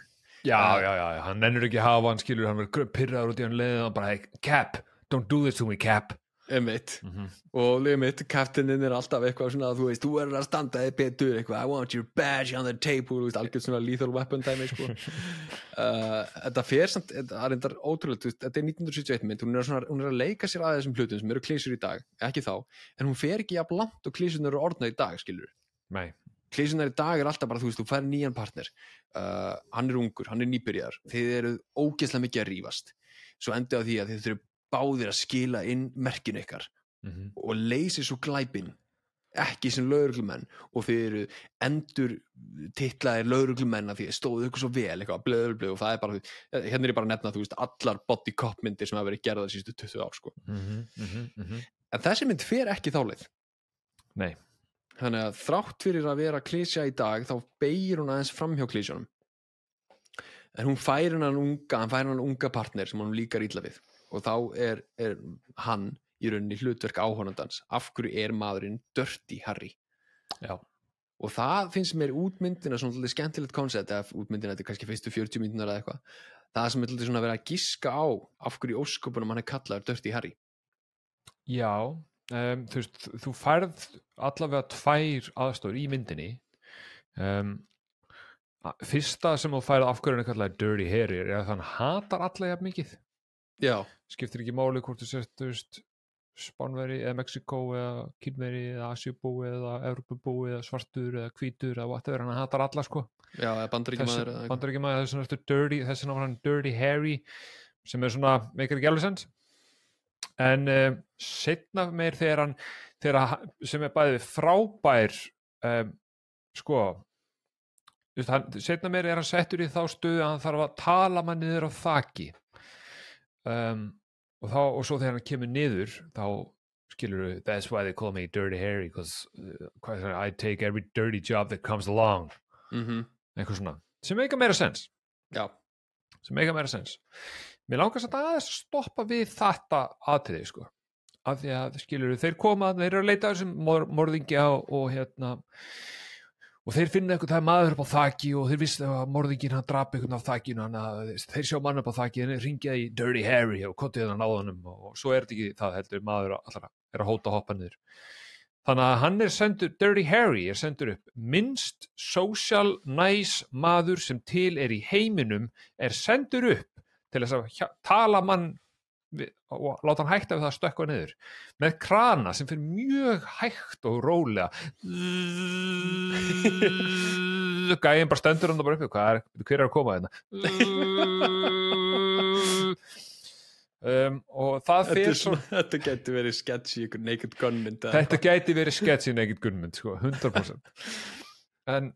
Já, já, já, já, hann nennur ekki hafa hann skilur, hann verður pyrraður út í hann leiðin og bara, hey, Cap, don't do this to me, Cap emitt mm -hmm. og emitt, kaftinin er alltaf eitthvað svona þú veist, þú verður að standa þig betur eitthvað, I want your badge on the table veist, algjörð svona lethal weapon dæmi sko. uh, þetta fer samt þetta er ótrúlega, þetta er 1971 mynd, hún er, svona, hún er að leika sér að þessum hlutum sem eru klísur í dag, ekki þá en hún fer ekki jafn langt og klísunar eru orðnað í dag skilur, klísunar í dag er alltaf bara, þú veist, þú fær nýjan partner uh, hann er ungur, hann er nýbyrjar þið eru ógeðslega mikið að rífast svo endur á því að þið þurfum báðir að skila inn merkinu ykkar mm og leysi svo glæpin ekki sem lauruglumenn og þið eru endur titlaðir lauruglumenn að því stóðu ykkur svo vel eitthvað blöður blöður og það er bara hérna er ég bara að nefna þú veist allar body cop myndir sem hafa verið gerðar sístu 20 ár sko. -hmm, mm -hmm. en þessi mynd fer ekki þáleið Nei, þannig að þrátt fyrir að vera klísja í dag þá beigir hún aðeins fram hjá klísjónum en hún fær hennan unga hann fær hennan unga partner sem hann líkar illa við og þá er, er hann í rauninni hlutverk áhornandans af hverju er maðurinn Dirty Harry? Já, og það finnst mér útmyndina svona skemmtilegt koncept eða útmyndina þetta er kannski fyrstu 40 myndunar eða eitthvað það sem er svona að vera að giska á af hverju í ósköpunum hann er kallaður Dirty Harry. Já um, þú veist, þú færð allavega tvær aðstóður í myndinni. Um, fyrsta sem þú færð af hverju hann er kallaði Dirty Harry er að hann hatar alla jafn mikið já, skiptir ekki máli hvort þú sért Spánveri eða Mexiko eða Kínveri eða Asjubúi eða Evropubúi eða svartur eða hvítur eða whatever, hann hatar alla sko. Já, eða bandaríkjamaður eða eitthvað. bandaríkjamaður, þess vegna ertu Dirty þess vegna var hann Dirty Harry sem er svona, meikar ekki alveg sens en um, setna meir þegar hann þegar sem er bæði frábær um, sko hann, setna meir er hann settur í þá stöðu að hann þarf að tala mann niður á þaki um, og, þá, og svo þegar hann kemur niður þá skilur við that's why they call me Dirty Harry because uh, I take every dirty job that comes along Mhm, eitthvað svona, sem meika meira sens já, sem meika meira sens mér langar samt aðeins að stoppa við þetta atriði sko. Af því að skilur þeir koma, þeir eru að leita þessum mor morðingja og, og hérna og þeir finna eitthvað það er maður upp á þaki og þeir vissi að morðingin hann drap eitthvað á þakinu hann að þeir sjá mann upp á þaki en þeir ringja í Dirty Harry og kontið hann á honum og svo er þetta ekki það heldur maður allra er að hóta hoppa niður. Þannig að hann er sendur Dirty Harry er sendur upp. Minnst social nice maður sem til er í heiminum er sendur upp til þess að tala mann við, og láta hann hægt af það að stökkva niður. Með krana sem fyrir mjög hægt og rólega. Gæðin bara stendur hann bara uppi. Hvað er, hver er að koma hérna? Um, og það þetta, fyrir svo svona, þetta getur verið sketch í ykkur Naked Gun mynd eða þetta gæti verið sketch í Naked Gunmynd sko, 100% en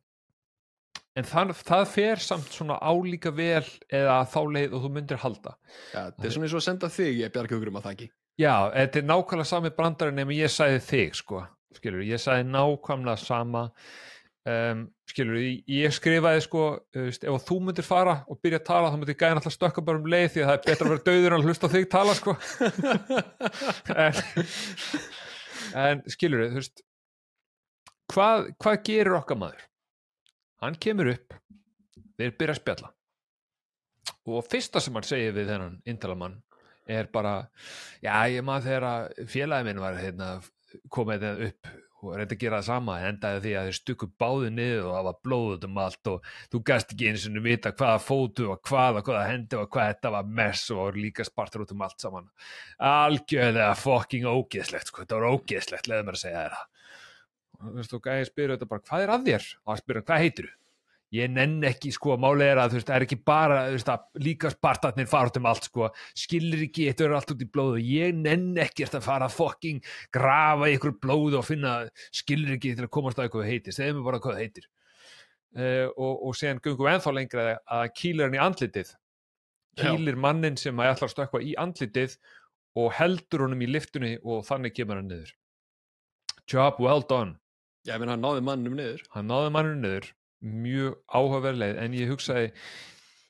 en það, það fer samt svona álíka vel eða þá leið og þú myndir halda. Já, þetta er svona eins og að senda þig ég bjarga ykkur um að það ekki já, þetta er nákvæmlega sami brandari nema ég sagði þig sko, skilur, ég sagði nákvæmlega sama um, skilur, ég, skrifaði sko veist, ef þú myndir fara og byrja að tala þá myndir gæðin alltaf stökka bara um leið því að það er betra að vera döður en að hlusta þig tala sko. En, en skilur þú veist hvað, hvað gerir okkar maður hann kemur upp þeir byrja að spjalla. Og fyrsta sem hann segir við þennan intalamann er bara já ég maður þegar að félagi minn var hérna, komið þetta upp og reyndi að gera það sama endaði því að þeir stukku báðu niður og það var blóðut um allt og þú gast ekki eins og vita hvaða fótu og hvaða, hvaða hendi og hvað þetta var mess og líka spartur út um allt saman. Algjörlega fucking ógeðslegt sko, þetta var ógeðslegt, leðum mér að segja það veist, og gæði spyrir þetta bara, hvað er að þér? og spyrir hann, hvað heitir þú? ég nenn ekki sko málið er að þú veist, það er ekki bara þú veist, að líka spartatnir fara út um allt sko. Skilur ekki, þetta er allt út í blóðu ég nenn ekki að fara að fucking grafa í ykkur blóðu og finna skilur ekki til að komast að eitthvað heitir. Segðu mér bara hvað það heitir. Uh, og, og síðan gungum við ennþá lengra að kýlir hann í andlitið. Já. kýlir mannin sem að ætlar að stökkva í andlitið og heldur honum í liftunni og þannig kemur hann niður. Job well done Já, ég meina hann náði mannum niður. Hann náði manninu niður. Mjög áhugaverleið en ég hugsaði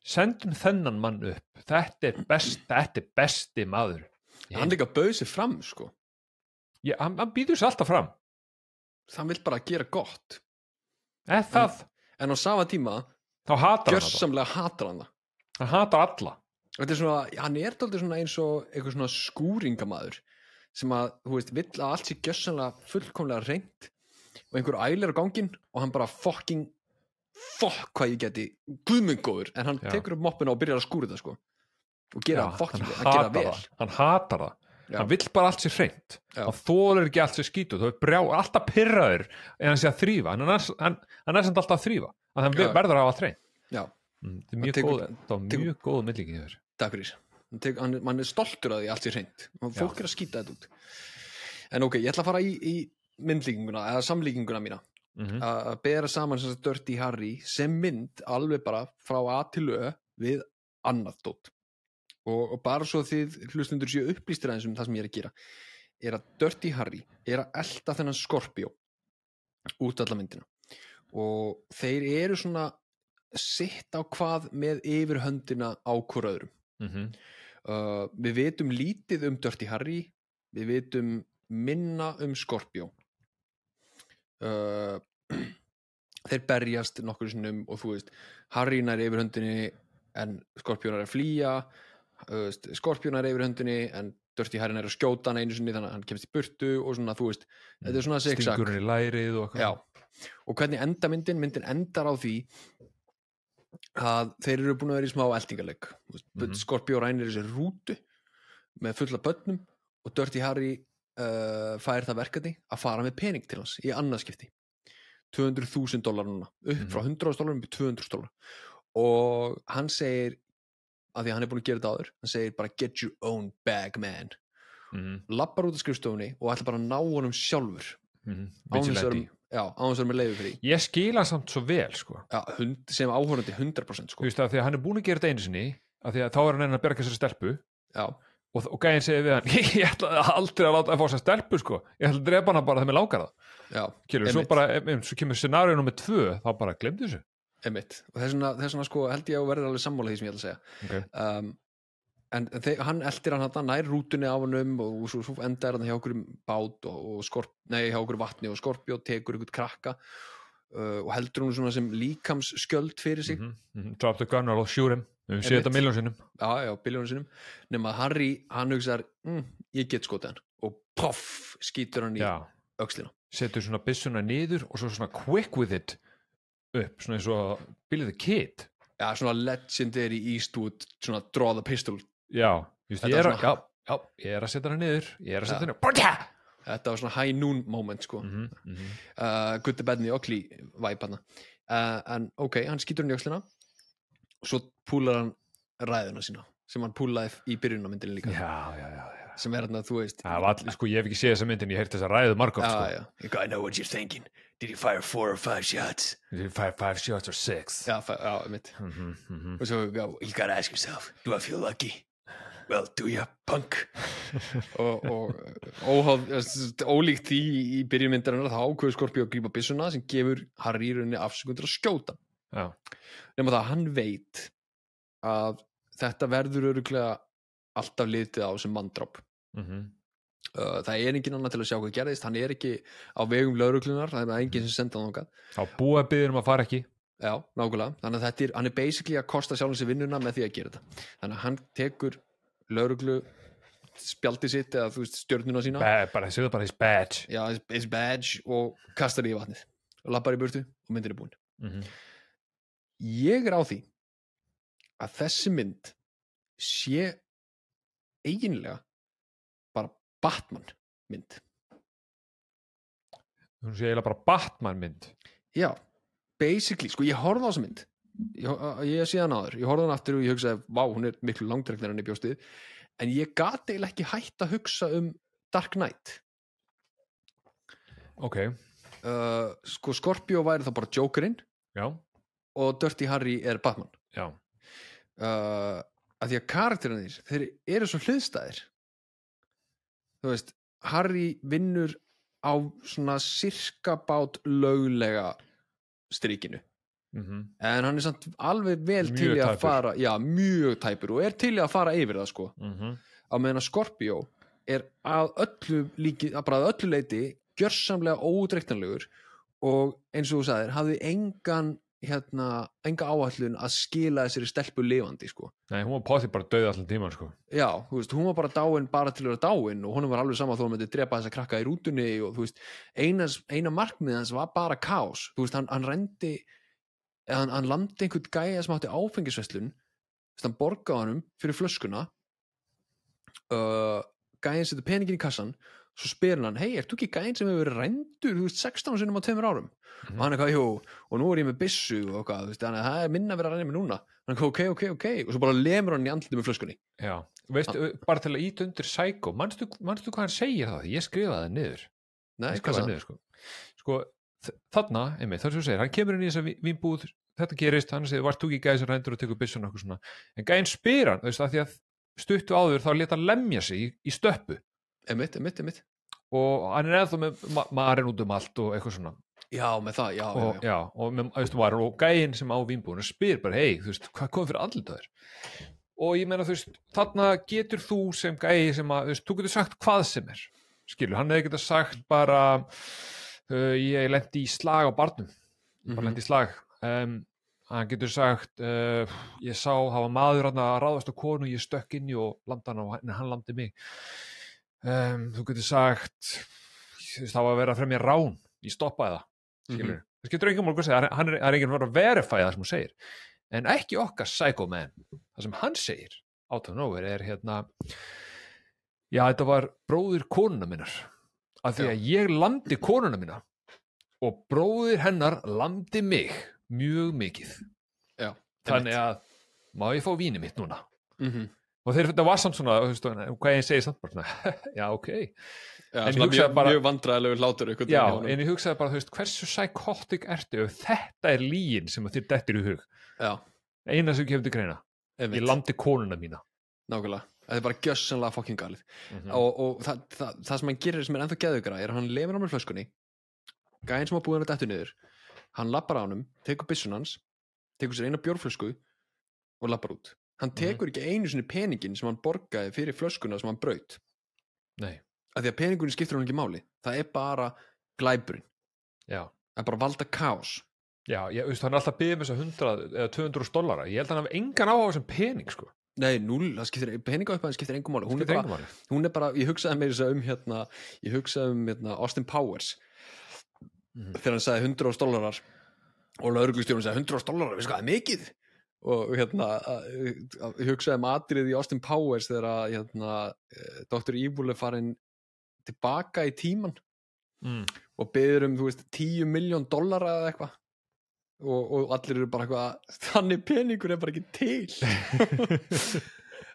sendum þennan mann upp. Þetta er, best, þetta er besti maður. Hann líka bauð sér fram, sko. Ég, hann, hann býður sér alltaf fram. Það vill bara gera gott. Eða það, En á sama tíma, þá hatar hann það gjörsamlega hatar hann það. Hann hatar alla. Þetta er svona, hann er dálítið svona eins og eitthvað svona skúringamaður sem að, þú veist, vill að allt sé gjörsamlega fullkomlega reynd og einhver ælir á gangin og hann bara fucking fuck hvað ég geti guðmengóður en hann Já. tekur upp moppina og byrjar að skúra það sko. Og gera Já, fucking, hann hann gera vel. það. Hann hatar það, Já. hann vill bara allt sér hreint. Já. hann þólar ekki allt sér skítu. Þú er brjá, alltaf pyrraður en hann sé að þrýfa hann er, hann, hann er samt alltaf að þrýfa að hann Já. verður að hafa hreint. Já, mm, það er mjög tekur- góð, það tekur- mjög góð millingi þér. Takk fyrir. Hann, hann, er- er stoltur að því allt sé hreint. Fólk er að skýta þetta út. En ok, ég ætla að fara í, í myndlíkinguna eða samlíkinguna mína. Mm -hmm. að að bera saman sem sagt Dirty Harry sem mynd alveg bara frá A til Ö við annað dót. Og, og bara svo þið hlustundur séu upplýstir aðeins um það sem ég er að gera er að Dirty Harry er að elda þennan Scorpio út alla myndina. Og þeir eru svona sitt á hvað með yfir höndina á hver öðrum. Mm -hmm. uh, við vitum lítið um Dirty Harry við vitum minna um Scorpio uh, þeir berjast nokkur sinnum og þú veist Harry nær yfir höndinni en Scorpio nær að flýja uh, Scorpio nær yfir höndinni en Dirty Harry nær að skjóta hann einu sinni þannig að hann kemst í burtu og svona þú veist þetta er svona zigzag stingurinn í lærið og Já, og hvernig enda myndin? Myndin endar á því að þeir eru búin að vera í smá eldingaleg mm Mhm. Skorpjó rænir þessi rútu með fulla börnum og Dirty Harry uh, fær það verkefni að fara með pening til hans í annarskipti 200.000 dólar núna upp frá 100.000 dólar í 200.000 dólar og hann segir að því að hann er búin að gera þetta áður hann segir bara get your own bag man. Mm lappar út af skrifstofunni og ætla bara að ná honum sjálfur. -hmm. án þess að vera- Vigilante. já, án þess að vera með leiði fyrir því. Ég skil hann samt svo vel sko. Já, hund, sem áhörandi 100% þú sko. veist að því að hann er búin að gera þetta einu sinni að því að þá er hann enn að berga sér stelpu. Já, og, og gæðin segir við hann ég ætla aldrei að láta að fá sér stelpu sko. ég ætla að drepa hana bara þegar mér langar það. Kjörur, svo, bara, em, svo kemur scenaríu nummer tvö þá bara glemdu þessu. Og þess vegna, sko held ég að verða alveg sammála því sem ég ætla að segja. Okay. um, en þeir, hann eldir hann hann nær rútunni á hannum og svo, svo endar hann hjá okkur bát og, og skorp, nei, hjá okkur vatni og skorpjó tekur ykkur krakka uh, og heldur hún svona sem líkams skjöld fyrir sig, mm -hmm. drop the gun or I'll shoot him við höfum séð þetta miljón sinnum. Já, já, biljónu sinum nema að Harry, hann hugsar mm, ég get skotið hann. Og poff, skýtur hann í já, öxlina. Setur svona byssuna niður og svo svona quick with it upp, svona eins og the Kid. Já, svona legendary Eastwood svona draw the pistol. Já, just, ég, er svona- já, já, ég er að setja hana niður ég er að setja niður Bóta! þetta var svona high noon moment sko. Mm -hmm, mm -hmm. uh, good the bad and the ugly vibe hana uh, en ok, hann skýtur hann í öxlina og svo púlar hann ræðuna sína sem hann púlaði í byrjunamyndinni líka já, já, já, já. sem er hann þú veist var allir, sko, ég hef ekki séð þessa myndin, ég hef heyrt þessa ræðu margótt, sko. já. I know what you're thinking did you fire four or five shots Five, five shots or six. já, já, mitt Mm -hmm, mm -hmm. og svo you gotta ask yourself do I feel lucky well, do you punk og, og óháð, eh, ólíkt því í byrjunmyndarinnar þá ákveður Skorpíu að grípa byssuna sem gefur Harry í rauninni afsökundur að skjóta nema það að hann veit að þetta verður öruglega alltaf litið á sem manndráp. Mm -hmm. uh, það er engin annar til að sjá hvað gerðist. Hann er ekki á vegum lauruglunar það er enginn sem senda hann ángað þá búa byggðum að fara ekki. já, nákvæmlega, þannig að þetta er hann er basically að kosta sjálfum sér vinnuna með því að gera þetta. Þannig að hann tekur lauruglu spjaldi sitt eða þú veist stjörnuna sína. Ba bara, segðu bara his badge. já, his- badge og kastar í vatnið. Og lappar í burtu og myndir er búin Mm -hmm. Ég er á því að þessi mynd sé eiginlega bara Batman mynd. Hún sé eiginlega bara Batman mynd. já, basically, sko ég horfði á þessa mynd. Ég, ég sé hann áður, ég horfði hann aftur og ég hugsaði, vá, hún er miklu langdregnar enn í bjóstið en ég gati eiginlega ekki hætt að hugsa um Dark Knight. Ok, uh, sko Scorpio væri þá bara Jokerinn. Já, og Dirty Harry er Batman. Já. Uh, að því að karakterinir þeir eru svo hliðstæðir. Þú veist Harry vinnur á svona sirka bát löglega strikinu. Mm en hann er samt alveg vel Mjög til að fara já, mjög tæpur og er til að fara yfir það sko. -hmm. á meðan að Scorpio er að öllu líki, að að öllu leiti gjörsamlega ódreiktanlegur og eins og þú sagðir, hafði engan hérna, enga áætlun að skila þessari stelpu lifandi sko Nei, hún var potið bara döð allan tíman sko. já, veist, hún var bara dáin bara til að vera dáin og honum var alveg sama þó hann myndi drepa þessa krakka í rútunni og þú veist, eina, eina markmið hans var bara kaos, þú veist, hann, hann rendi hann, hann landi einhvern gæja sem átti áfengisveslun hann borgaði honum fyrir flöskuna uh, gæjan setur peningin í kassan svo spyr hann, hei, ert þú ekki gæjan sem hefur verið rendur, þú veist, 16 sinnum á tveimur árum Mhm. og hann er eitthvað, jú, og nú er ég með byssu og eitthvað, þú veist, þannig að það er minna að vera að renna mig núna hann er eitthvað, ok, ok, ok, og svo bara lemur hann í andliti með flöskunni Já, veistu, bara til að ít undir manstu, manstu hvað hann segir það? Ég skrifaði það niður Nei, Ég hvað skrifaði það hann? niður, sko. sko, þarna, einmitt, það sem þú segir hann kemur inn í þessa ví- vínbúð, þetta gerist hann segir, vart þú ekki gæði sem rændur og tekur byssun og eitthvað svona en gæðin spyr hann, þú veist, að því að stuttu áður þá leta hann lemja sig í, í stöppu Emitt, emitt, emitt og hann er eða með ma marinn út um allt og eitthvað svona. Já, með það, já, og, já, já. já, og, með, veistu, var, og gæinn sem á vínbúinu spyr bara, hei, þú veist, hvað kom fyrir andlitaður og ég meina, þú veist, þarna getur þú sem gæi sem að, þú veist, þú getur sagt hvað sem er, skilur, hann hefði getað sagt bara uh, ég lendi í slag á barnum. Bara Mhm. lendi í slag. Um, hann getur sagt uh, ég sá, það var maður hann að ráðast á konu ég stökk inn og landa hann og hann landi mig um, þú getur sagt það var að vera að fremja rán ég stoppaði það skilur Mhm. það skiptir engum málum að segja, hann er, hann er enginn að verifæja það sem hún segir en ekki okkar psycho man það sem hann segir nowhere er hérna já þetta var bróðir konuna minnar af því Já. að ég landi konuna minna og bróðir hennar landi mig mjög mikið Já, þannig að má ég fá víni mitt núna Mhm. Og þeir þetta var samt svona veist, hvað ég segi samt bara svona já ok. Já, En svona mjög, bara- mjög vandræðilegu einhvern Já, en ég hugsaði bara, veist, hversu psychotic ertu ef þetta er líin sem þér dettur í hug? Já, eina sem kemur til greina, emitt, ég landi konuna mína. Nákvæmlega. Þetta er bara gjössanlega fokkin galið. Mm og, og það, það, það sem hann gerir sem er ennþá geðugra er að hann lefur á með flöskunni gæðin sem á búin að dettu niður hann lappar á honum, tekur byssun hans tekur sér eina bjórflösku og lappar út hann tekur ekki einu sinni peningin sem hann borgaði fyrir flöskuna sem hann braut. Nei, af því að peningurinn skiptir hann ekki máli. Það er bara glæburinn já. Það er bara valda kaos. Já, ég, veist, hann er alltaf að byggja með þess að 100 eða 200 dollara, ég held að hann hafi engan á þessum pening, sko, nei, núl, það skiptir, peningaupphæðin skiptir engum máli. Hún hún er bara, ég hugsaði meira þess að um hérna, ég hugsaði um hérna, Austin Powers. Mhm. þegar hann sagði 100 dólarar og lauruglustjórun sagði 100 dólarar, við sko það er mikið og hérna að- að- ég hugsaði um atrið í Austin Powers þegar að hérna, eh, Dr. Evil er farin tilbaka í tíman mm. og beður um, veist, 10 miljón dólara eða eitthvað og, og allir eru bara eitthvað þannig peningur er bara ekki til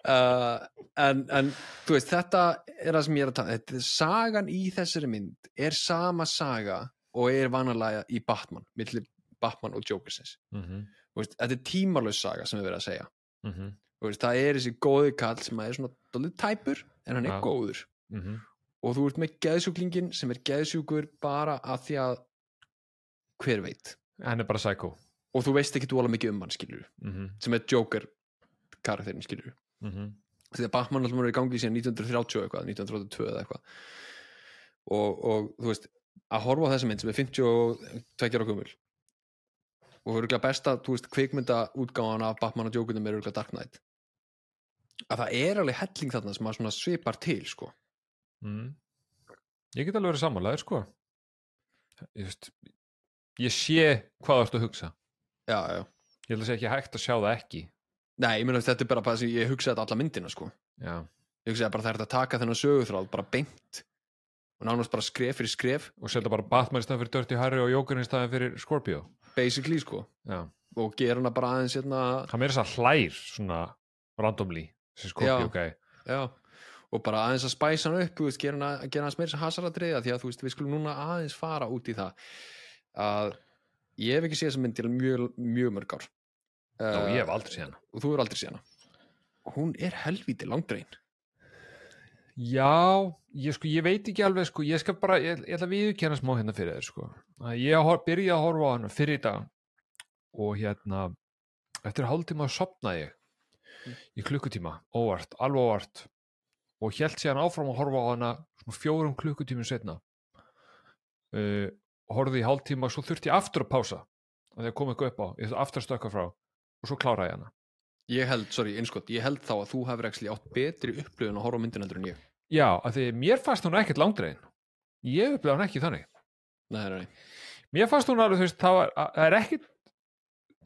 uh, en, en veist, þetta er það sem ég er að tala þetta, sagan í þessari mynd er sama saga og er vanalega í Batman, milli Batman og Jokersins Mm -hmm. Þú veist, þetta er tímalös saga sem við verið að segja Mm -hmm. Veist, það er þessi góði kall sem er svona dálítið tæpur en hann er Já. góður Mm -hmm. og þú ert með geðsjúklingin sem er geðsjúkur bara að því að hver veit Hann er bara psycho og þú veist ekki dvola mikið um hann skilur mm -hmm. sem er Joker karakterin skilur -hmm. því að Batman alltaf er í gangi síðan 1930 eitthvað, 1932 eða eitthvað og, og þú veist að horfa á þessa mynd sem er 52 ára gömul og eru besta, þú veist, kvikmynda útgáðan af Batman og Jokerinn er örgulega Dark Knight. Að það er alveg helling þarna sem að svipar til sko. Mm. Ég get alveg verið sammálaður sko. Ég, veist, ég sé hvað þú ert að hugsa. Já, já, ég held að sé ekki hægt að sjá það ekki. Nei, ég meina þetta er bara sem ég hugsaði þetta alla myndina sko. Já. ég hugsaði bara það er að taka þennan söguþráð bara beint og nánast bara skref fyrir skref. Og setja bara Batman í staðan fyrir Dirty Harry og Joker í staðan fyrir Scorpio basically sko. Já. og gera hana bara aðeins hérna hann meira þess að hlær svona randomly gæi já, og bara aðeins að spæsa hann upp veist, gera, hana, gera hans meira hasaradriða því að þú veist, við skulum núna aðeins fara út í það að ég hef ekki séð þessa mynd til mjög, mjög mörg ár. Já, uh, ég hef aldrei séð hana. og þú er aldrei séð hana. Hún er helvíti langdrein Já, ég, sko, ég veit ekki alveg sko, ég skal bara, ég, ég ætla að viðurkenna smá hérna fyrir þér sko. Að ég hor, byrja að horfa á hana fyrir í dag. Og hérna eftir hálftíma sopnaði ég í klukkutíma, óvart, alveg óvart. Og hélt síðan áfram að horfa á hana svona fjórum klukkutímum setna uh, horfði í hálftíma og svo þurfti ég aftur að pása að því að koma eitthvað upp á, ég þurfti aftur að stökka frá og svo kláraði hana ég held, sorry, einskott, ég held þá að þú hefur ekki átt betri upplöfun að horfa á myndin heldur en ég. Já, að því mér fannst hún ekkert langdregin. Ég upplega hann ekki þannig. Nei, nei, nei. Mér fannst hún alveg, þú veist, það var, það er ekkit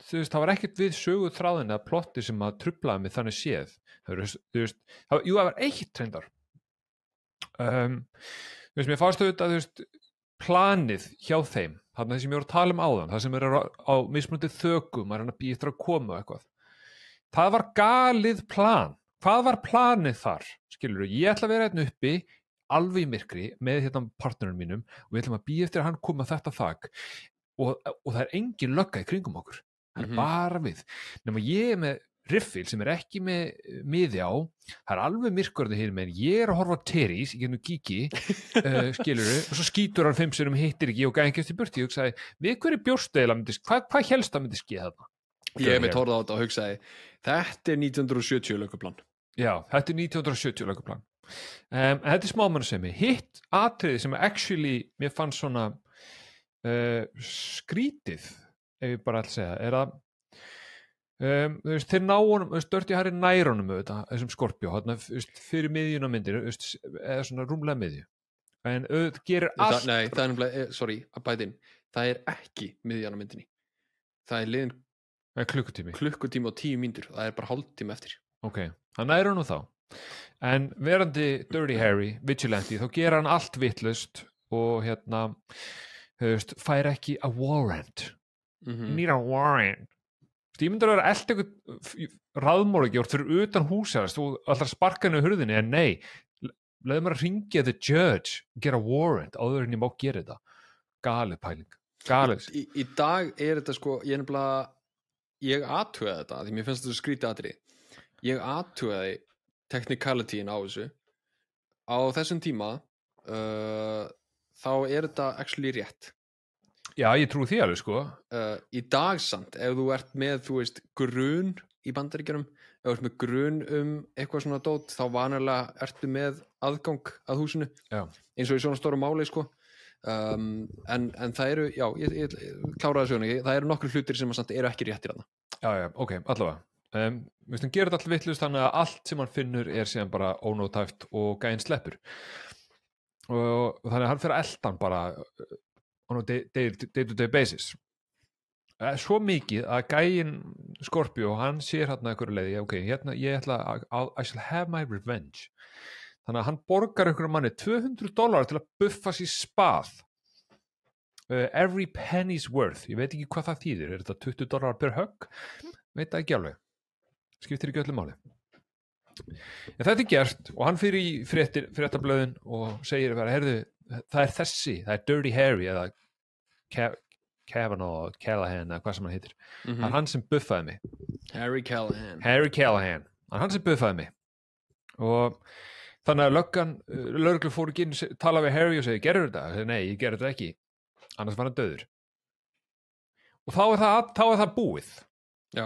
þú veist, það var ekkit við sögu þráðin eða plotti sem að trublaði mig þannig séð. Eru, þú veist, það, var- jú, það var eitt treyndar um, þú veist, mér fannst auðvitað, þú veist planið hjá þeim, þarna ég voru að tala um áðan, það sem er á, á mismunandi maður er hann að eftir að koma eitthvað það var galið plan. Hvað var planið þar, skilur ég ætla að vera hérna uppi alveg í myrkri með hérna partnerum mínum og við ætlum að býja eftir að hann koma þetta þak. Og, og það er engin lögga í kringum okkur. Það er Mhm. bara við. Nema ég er með riffil sem er ekki með eh, miði á, það er alveg myrkurði hér með, ég er að horfa Terís í gennum kíki, uh, skilur og svo skýtur hann fimm sérum hittir ekki og gæði ekki eftir burti, ég hugsaði, við hverju bjórstöðila myndi, hvað, hvað helst það myndi skeið þarna? Ég hef með tórða á þetta og hugsaði þetta er 1970 löguplan Já, þetta er 1970 löguplan um, þetta er smámannsemi. Hitt atriði sem actually mér fannst svona uh, skrítið ef ég bara ætla að segja er að um, veist, þeir ná honum, þú veist, Dirty Harry nær honum auðvitað, þessum Skorpjó, þú veist, fyrir miðjun á myndinu, þú veist, eða svona rúmlega miðju. En auðvitað gerir það, allt nei, það er eh, sorry, að bæta inn. Það er ekki miðjan á myndinni. Það er liðin Nei, klukkutími. Klukkutíma og tíu mínútur það er bara hálftíma eftir. Ok, hann næri honum þá. En verandi Dirty Harry Vigilante, þá gera hann allt vittlust og hérna veist, fær ekki a warrant. Mm need a warrant. Þú veist, ég myndir að vera eld eitthvað ráðmóri gjort fyrir utan húsæðast þú ætlar að sparka henni á hurðinni en nei. Leðum maður að ringja the judge gera warrant áður en ég má gera þetta. Galið pæling galið. Í, í dag er þetta sko ég er nefnilega ég aðtuga þetta því mér finnst þetta skrítið aðri ég aðtugaði technicalityin á þessu. Á þessum tíma uh, þá er þetta actually rétt. Já ég trú því alveg sko. Uh, í dag samt ef þú ert með þú veist grun í bandaríkjunum ef þú ert með grun um eitthvað svona dót þá vanalega ertu með aðgang að húsinu. Já. eins og í svona stóru máli sko um, en, en það eru já, ég, ég, ég kláraði söguna ekki, það eru nokkru hlutir sem samt eru ekki réttir þarna. Já, já, ok, allavega. Um, Við hann gerir þetta allt vittlust þannig að allt sem hann finnur er síðan bara ónótæft og gæinn sleppur. Og, og þannig að hann fyrir eldan bara uh, on a day- day day to day basis. Eh, svo mikið að gæinn Scorpio, hann sér hérna einhverju leiði, ok, hérna ég ætla að- I shall have my revenge þannig að hann borgar einhverju manni 200 dólar til að buffa sér spað. Uh, every penny's worth. Ég veit ekki hvað það þýðir, er þetta 20 dólar per högg? Veit það ekki alveg. Skiptir ekki öllu máli. En þetta er gert og hann fyrir í fréttablöðin og segir bara, herðu, það er þessi það er Dirty Harry eða Kavanaugh, Callahan eða hvað sem hann heitir, það er hann sem buffaði mig. Harry Callahan. Harry Callahan, hann sem buffaði mig. Og þannig að löggan, lögreglu fór ekki inn tala við Harry og segi, gerður þetta? Segi, Nei, ég gerður þetta ekki. Annars var hann döður og þá er það, þá er það búið. Já,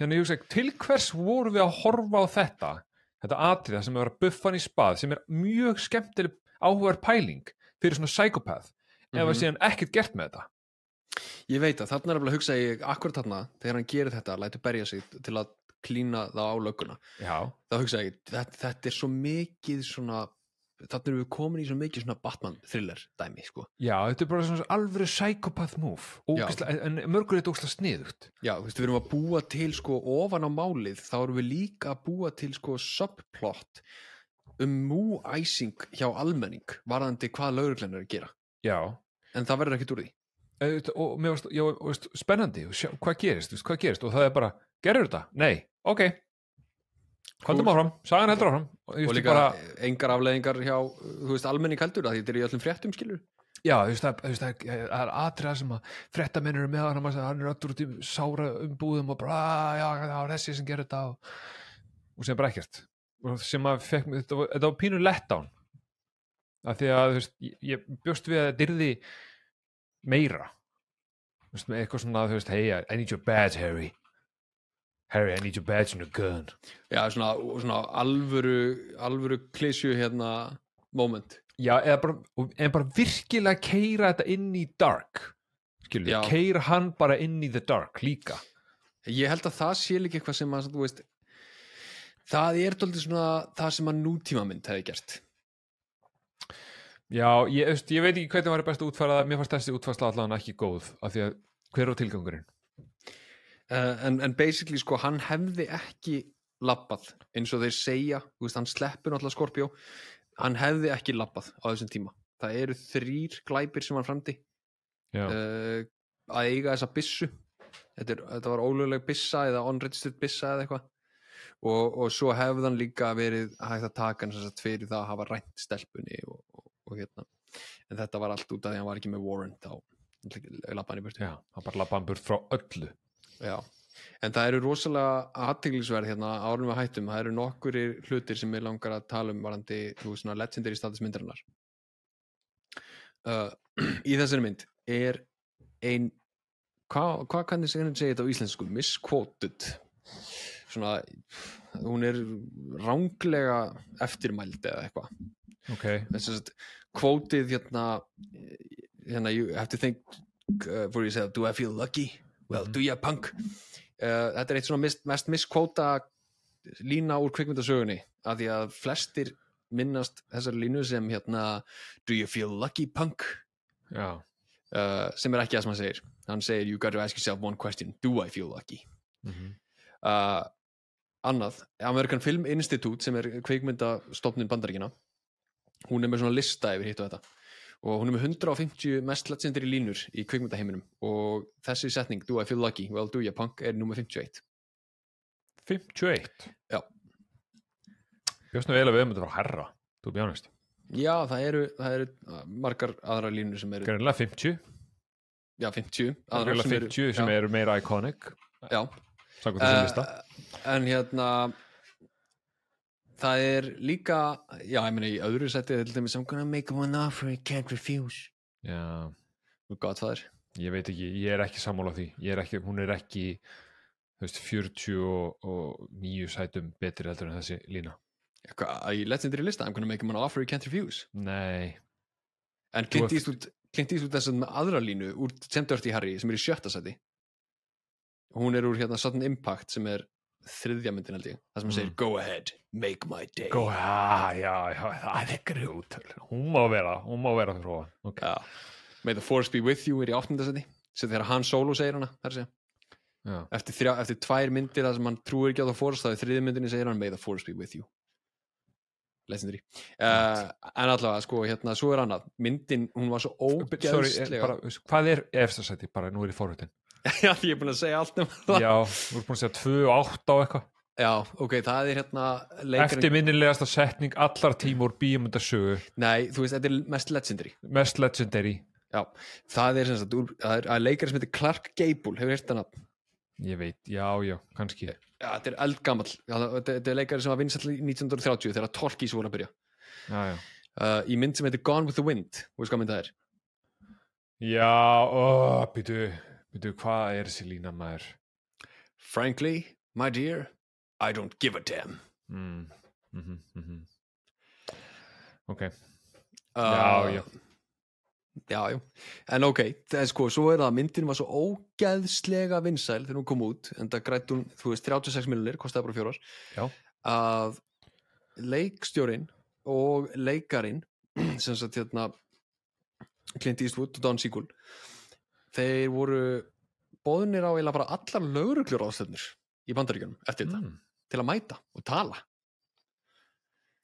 þannig ég hugsa, til hvers voru við að horfa á þetta þetta atriða sem er að buffan í spað sem er mjög skemmtileg áhugaður pæling fyrir svona psychopath ef Mhm. að síðan ekkert gert með þetta? Ég veit að þarna er að hugsa ég akkurat þarna þegar hann gerir þetta, lætur berja sig til að klína það á lögguna. Þá hugsa ég, þetta, þetta er svo mikið svona, þarna erum við komin í svo mikið svona Batman thriller dæmi sko. já, þetta er bara svona alvöru psychopath move. Ógeðslega, en mörgur þetta ógslag sniðugt. Já, þú veist, við erum að búa til sko ofan á málið, þá erum við líka að búa til sko subplot um múæsing hjá almenning varðandi hvað lauruglan er að gera. Já, en það verður ekkert úr því. Eh, og mér varst, já, veist, spennandi hvað gerist, veist, hvað gerist? Og það er bara, gerur þetta? Nei, ok. Cool. áfram, sagan heldur áfram. Og, og líka bara, engar afleðingar hjá, þú veist, almenning heldur það, þetta er í öllum fréttum skilur já, þú veist, það, þú veist, það, er- er atriða sem að fréttamenn eru með hann, hann er öldur út í sára umbúðum og bara, "Ah, já, það var þessi sem gerur þetta og, og sem bara ekkert. Og sem að fekk, þetta var, þetta var pínu letdown af því að, þú veist, ég, bjóst við að þetta yrði meira. Þú veist, með eitthvað svona, þú veist, hey, I need your badge, Harry Harry, I need your badge and your gun. Já, svona, svona alvöru alvöru klísju hérna moment. Já, eða bara, en bara virkilega keira þetta inn í dark skilur, Já. keira hann bara inn í the dark líka. Ég held að það sé líka eitthvað sem að, veist það er doldið svona það sem að nútíma mynd hefði gert. Já, ég, ég veit ekki hvernig var best að útfæra það. Mér fannst þessi útfærsla allan ekki góð af því að hver er tilgangurinn uh, en, en basically sko hann hefði ekki labbað eins og þeir segja, veist, hann sleppur náttúrulega Skorpjó, hann hefði ekki labbað á þessum tíma, það eru þrýr glæpir sem hann framdi Já, uh, að eiga þessa byssu. Þetta, er, þetta var ólögleg byssa eða unregistered byssa eða eitthvað. Og, og svo hefði hann líka verið hægt að taka sem sagt fyrir það að hafa rænt stelpunni og, og, og hérna. En þetta var allt út af því að hann var ekki með warrant þá. Lappa hann í burtu. Já, hann bara lappa hann burt frá öllu Já, en það eru rosalega aðteglisverð hérna árum við hættum, það eru nokkuri hlutir sem ég langar að tala um varandi, þú veist svona legendary status myndarinnar. Uh, í þessari mynd er ein hvað hva kannið segja þetta á íslensku? Misquoted. Svona, hún er ránglega eftirmæld eða eitthvað. Ok, þess að kvótið hérna hérna, you have to think uh, for yourself, do I feel lucky? Well, do you punk? Uh, þetta er eitt svona mest, mest miskvóta lína úr kvikmyndasögunni af því að flestir minnast þessari línu sem hérna do you feel lucky punk? Uh, sem er ekki það sem hann segir hann segir you gotta ask yourself one question do I feel lucky? mm uh, annað, American Film Institute sem er kveikmyndastofnun bandaríkina hún er með svona lista yfir hitt og þetta og hún er með 150 mest legendary línur í kveikmyndaheiminum og þessi setning, do I feel lucky, well do you punk er nummer 51 51 Já. Bjóst nú eiginlega við um þetta frá herra Þú bjánast, já, það eru, það eru uh, margar aðra línur sem eru, greinlega 50 já 50 aðrar greinlega 50 sem já, eru meira iconic. Já, uh, en hérna það er líka já, ég meina í öðru seti I'm gonna make one offer I can't refuse. Já, gott það er ég veit ekki, ég er ekki sammála því. Ég er ekki, hún er ekki veist, 49 sætum betri heldur en þessi lína. Í legendary lista, I'm gonna make him an offer he can't refuse. Nei, en Clint Eastwood, Clint Eastwood þess að aðra línu úr Sam Dirty Harry sem er í sjötta seti hún er úr hérna Sudden Impact sem er þriðja myndin held ég það sem Mm. segir go ahead, make my day. Go, já, já, já, það er grút Hún má vera, hún má vera ofan okay. Já. May the force be with you er í áttunda seti sem þegar Han Solo segir hana eftir, þrjá, eftir tvær myndir þar sem hann trúir ekki á the force þá er þriðja myndinni segir hann May the force be with you. Legendary. Uh, en allavega sko hérna svo er annað. Myndin hún var svo eh, ógeðslega hvað er efstasæti, bara nú er ég fórhutin já ég er búin að segja allt um það. Já, þú ert búin að segja 2 og 8 á eitthvað. Já, ok, það er hérna leikarinn, Eftirminnilegasta setning allar tíma úr bíumundasögu Nei, þú veist, þetta er mest legendary. Mest legendary. Já, það er sem sagt það er, er leikari sem heitir Clark Gable hefur hérst hann að Ég veit, já, já, kannski. Já, þetta er eldgamall. Já, þetta, er leikari sem var vinsall í 1930 þegar Torkís voru að byrja. Já, já. Uh, í mynd sem heitir Gone with the Wind og veist hvað mynd það er? Já, ó, býtu, býtu, hvað er þessi lína maður? Frankly, my dear I don't give a damn. Mm, mm -hmm, Ok, uh, já, já. Já, já, en ok, það er sko, svo er það að myndin var svo ógeðslega vinsæl þegar hún kom út, en það grætt hún, þú veist, 36 miljonir, kostaði bara fjórar, Já. að leikstjórin og leikarin, sem sagt hérna, Clint Eastwood og Don Siegel, þeir voru bóðunir á eiginlega bara allar lögreglur ástöðnir í bandaríkjunum eftir þetta, mm, til að mæta og tala.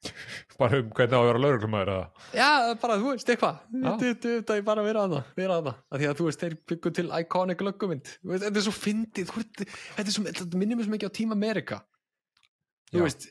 bara um hvernig á að vera lauruglumæður eða? Já, bara, þú veist, eitthvað. Þetta er bara að vera að það Vera að það Af Því að þú veist, þeir byggu til iconic veist, Þetta er svo fyndið Þetta minnir mér svo mikið á Team America. Þú veist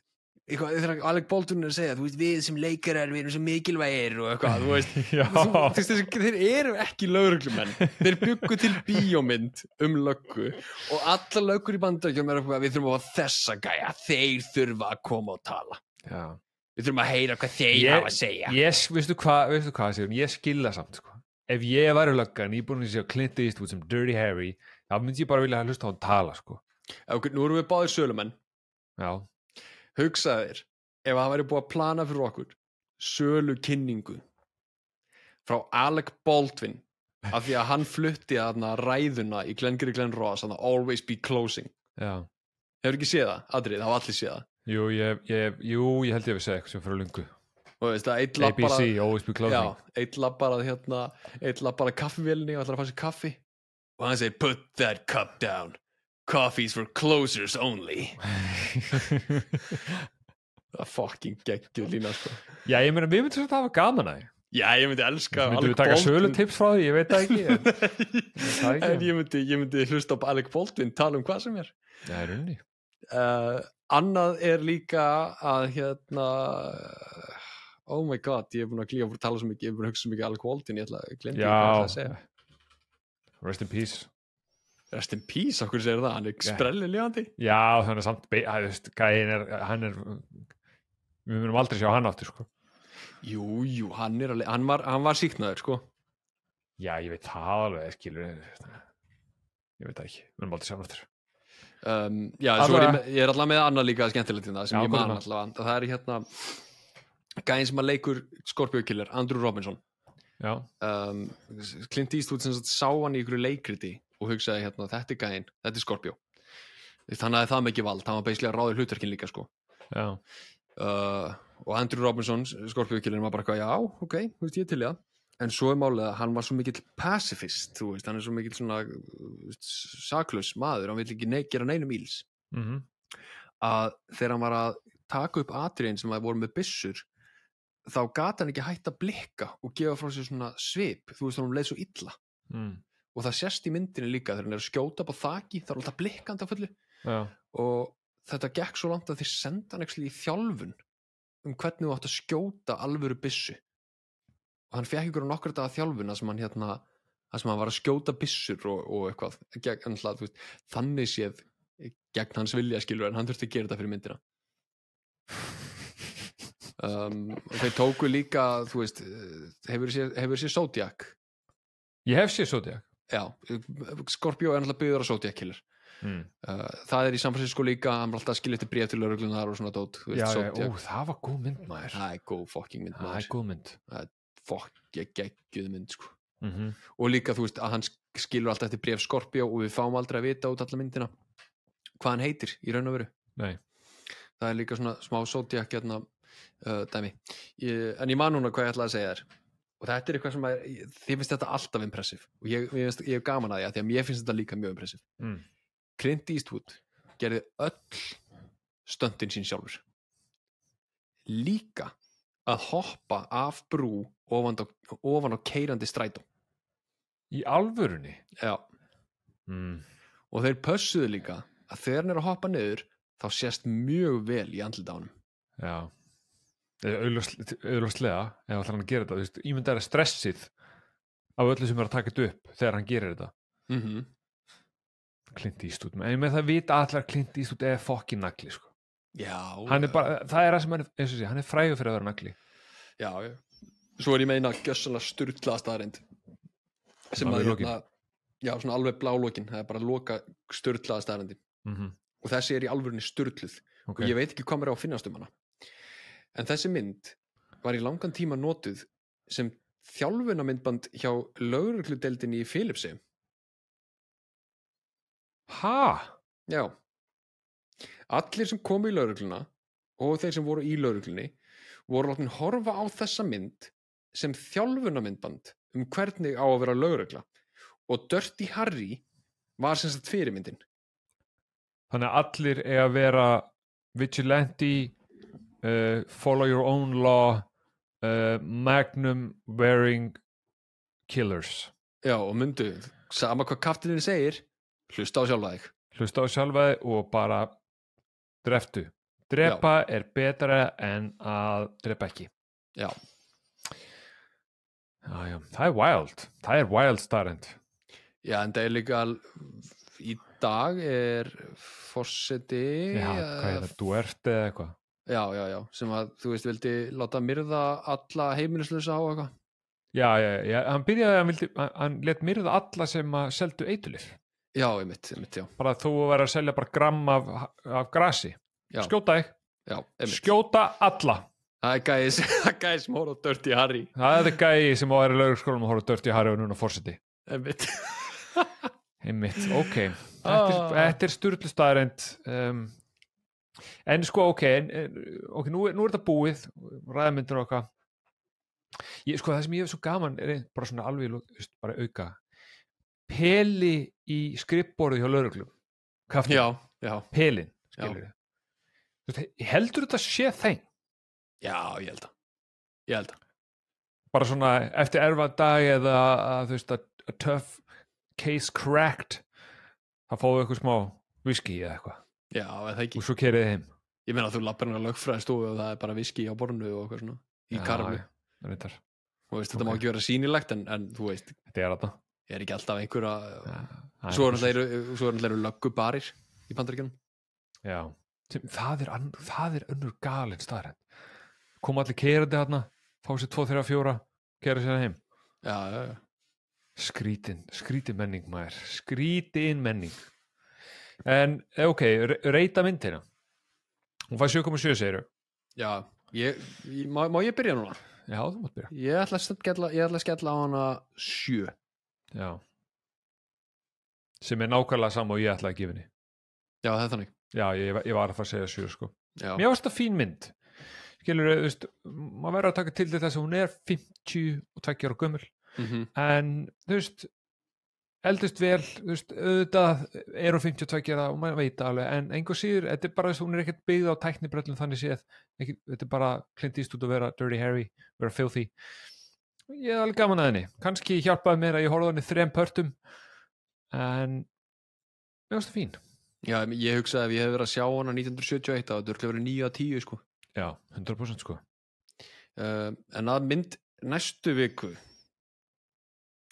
eitthvað, Þegar Alec Baldwin er að segja veist, við sem leikarar, við erum svo mikilvægir Og eitthvað, þú veist. Þú, þessi, Þeir eru ekki lögreglumenn. Þeir byggu til bíómynd um löggu Og alla löggur í bandökjum er eitthvað Við þurfum að þessa gæja Þeir þurfa að koma og tala. Já. Við þurfum að heyra hvað þeir Ég- hafa að segja. ég, veistu hvað, Sigrún, ég skilða samt sko. ef ég væri löggan, ég er búin að sjá Clint Eastwood sem Dirty Harry, þá myndi ég bara vilja að hlusta á hann tala sko. Nú erum við báðir sölumenn. Já, hugsaðu þér ef það væri búið að plana fyrir okkur sölu kynningu frá Alec Baldwin af því að hann flutti þarna ræðuna í Glengarry Glen Ross Always Be Closing. Já. Hefur ekki séð það, Adrið, hafa allir séð það? Jú, ég, ég, jú, ég held ég að við segja eitthvað sem fyrir lungu lapp bara ABC, always be closing. Eitt lapp bara hérna eitt lapp bara kaffivélni og ætlar að fá sér kaffi. Og hann segir put that cup down coffee's for closers only. Það er fucking geggjuð lína sko. Já, ég meina, við myndum svolítið að hafa gaman að Já, ég myndi elska myndum við taka sölu tips frá því, ég veit það ekki en, það ekki. En ég myndi, ég myndi hlusta á Alec Baldwin tala um hvað sem er. Já, í rauninni. Uh, Annað er líka að hérna Oh my god, ég er búin að glíða að tala svo mikið, ég er búin að hugsa svo mikið um Alec Baldwin, ég ætla að glemdi hvað ætla að segja. Rest in peace Rest in peace, okkur segir það, hann er Já. sprelli lifandi já, þannig samt, að, veist, er hann er við munum aldrei sjá hann aftur sko. Jú, jú, hann er alveg, hann var, hann var síknaður sko. Já, ég veit það alveg, skilur ég veit það ekki, við munum aldrei sjá hann aftur. Um, Já, svo er ég, ég er alltaf með annað líka skemmtilegt hérna sem Já, ég man alltaf það? er hérna gæðin sem að leikur Scorpio Killer, Andrew Robinson. Um, Clint Eastwood sem sá hann í ykkur leikriti og hugsaði hérna, þetta er gæinn, þetta er Scorpio þannig að það mikið vald, hann var beislega ráður hlutverkin líka sko. Uh, og Andrew Robinson, Scorpio killin var bara eitthvað, já, ok, þú veist ég til það. En svo er málið að hann var svo mikill pacifist, þú veist, hann er svo mikill svona uh, saklaus maður, hann vil ekki ne gera neinum íls mhm. Að þegar hann var að taka upp atriðin sem að voru með byssur þá gata hann ekki hægt að blikka og gefa frá sér svona svip þú veist, hann leið svo illa. Mm. Og það sést í myndinni líka þegar hann er að skjóta á þaki þá er alltaf blikkandi á fullu. Já, og þetta gekk svo langt að þeir senda hann ekki í þjálfun um hvernig þú átt að skjóta alvöru byssu. Og hann fekk ykkur á nokkur daga þjálfuna sem hann hérna það sem hann var að skjóta byssur og, og eitthvað gegn, hlað, veist, þannig séð gegn hans vilja skilur en hann þurfti að gera þetta fyrir myndina. Um, og þeir tóku líka þú veist, hefur séð, hefur séð Zodiac? Ég hef séð Zodiac já, Scorpio er náttúrulega byggður á Zodiac killer. Mm. uh, það er í San Francisco líka hann var alltaf að skilja eftir bréf til öruglunar og svona dót já, já, ó, það var góð mynd maður. Það er góð fucking mynd það er maður. góð mynd. Fokk geggjuð mynd sko. mm og líka þú veist að hann skilur alltaf eftir bréf Scorpio og við fáum aldrei að vita út alla myndina hvað hann heitir í raun og veru. Nei, það er líka svona smá Zodiac hérna, uh, dæmi. Ég, en ég man núna hvað ég ætlaði að segja þér og þetta er eitthvað sem að þið finnst þetta alltaf impressiv og ég, ég, ég hef gaman að því að því að mér finnst þetta líka mjög impressiv mm. Clint Eastwood gerði öll stöndin sín sjálfur. Líka að hoppa af brú ofan á, ofan á keirandi strætó. Í alvörunni? Já. mm. og þeir pössuðu líka að þegar hann er að hoppa niður þá sést mjög vel í honum. Já auðvastlega ef ætlar hann að gera þetta, ímyndar er stressið af öllu sem er að taka þetta upp þegar hann gerir þetta mm -hmm. Clint Eastwood, en með það vita allar að Clint Eastwood er fokkin nagli sko. Er bara, það er það sem hann er, sé, hann er frægur fyrir að vera nagli já, já. Svo er ég meina gjössalega sturlaða staðarind sem að lokin. hérna, já, svona alveg blálókin það er bara loka sturlaða staðarindin mm -hmm. og þessi er í alvörinni sturluð okay. og ég veit ekki hvað mér á að finnast um hana en þessi mynd var í langan tíma notuð sem þjálfunamyndband hjá laurugludeldinni í Philipsi ha? já. Allir sem komu í laurugluna og þeir sem voru í lauruglunni voru látin horfa á þessa mynd sem þjálfunamyndband um hvernig á að vera laurugla og Dirty Harry var sem sagt fyrirmyndin. Þannig að allir eiga að vera vigilante uh, follow your own law uh, magnum wearing killers. Já, og myndu, sama hvað kaftininn segir hlusta á sjálfa þig. Hlusta á sjálfa þig og bara dreftu. Drepa er betra en að drepa ekki. Já, já, já. það er wild. Það er wild starrend já, en það er líka í dag er fórseti já, hvað er það, duert eða eitthvað já, já, já, sem að þú veist vildi láta myrða alla heimilislusa á eitthvað? Já, já, já, hann byrjaði að hann, vildi, hann, let myrða alla sem að seldu eitulif já, einmitt, einmitt, já, bara þú verður að selja bara gram af, af grasi. Já, skjóta þig, já einmitt. skjóta alla. Það er gæði sem- gæði sem hóra á Dirty Harry. Það er gæi sem á að vera í laugurskólanum og horfa dört í Harry og núna fórseti einmitt. Einmitt, ok. Þetta er, þetta er sturlu staðarind um, en sko ok, en, ok, nú, er- nú er þetta búið ræðmyndir okkar ég, sko það sem ég hef svo gaman er bara svona alveg, veist, bara auka. Peli í skrippborðu hjá lauruglum kaftin, já, já, pelin við heldur þetta sé þeim já, ég held að ég held að, bara svona eftir erfa dag eða að þú veist að a tough case cracked þá fáðu eitthvað smá whisky eða eitthvað já, eða ekki? Og svo kerið þið heim. Ég meina að þú lappar hann að lögfræði stofu og það er bara viski á bornu og eitthvað svona í Já, karflu, já, reyndar. og veist, þetta má ok. ekki vera sýnilegt en, en þú veist, þetta er þetta ég er ekki alltaf einhverja Já, svo er náttúrulega eru löggubarir í bandaríkjunum. Já. Það, er, það er önnur galin staðrætt koma allir kerandi hérna fá sér 2, 3, 4 kera sér heim. Já, já, já, skrítin, skrítin menning maður. Skrítin menning en eh, ok, re- reyta myndina. Hún fæði 7,7 segiru já ég, ég, má, má ég byrja núna? já, þú mátt byrja. Ég ætla að skella, ég ætla að skella á hana sjö. Já. Sem er nákvæmlega sama og ég ætlaði að gefa henni. Já, það er þannig. Já, ég, ég var að fara að segja 7 sko. Já, mér varst það fín mynd. Skilur, þú veist, maður verður að taka til þess að hún er 52 ára gömul. Mm en þú veist eldist vel, þú veist, auðvitað er hún 52 ára og maður veit það alveg en einhver síður, þetta er bara þess að hún er ekkert byggð á tæknibrellum þannig séð ekki, þetta er bara Clint Eastwood að vera Dirty Harry vera filthy. Ég er alveg gaman að henni, kannski hjálpaði mér að ég horfði á henni þrem pörtum en mér varst það fín. Já, ég hugsaði ef ég hef verið að sjá hana 1971 þá þetta er verið 9 að 10 sko. Já, 100% sko. Uh, en að mynd næstu viku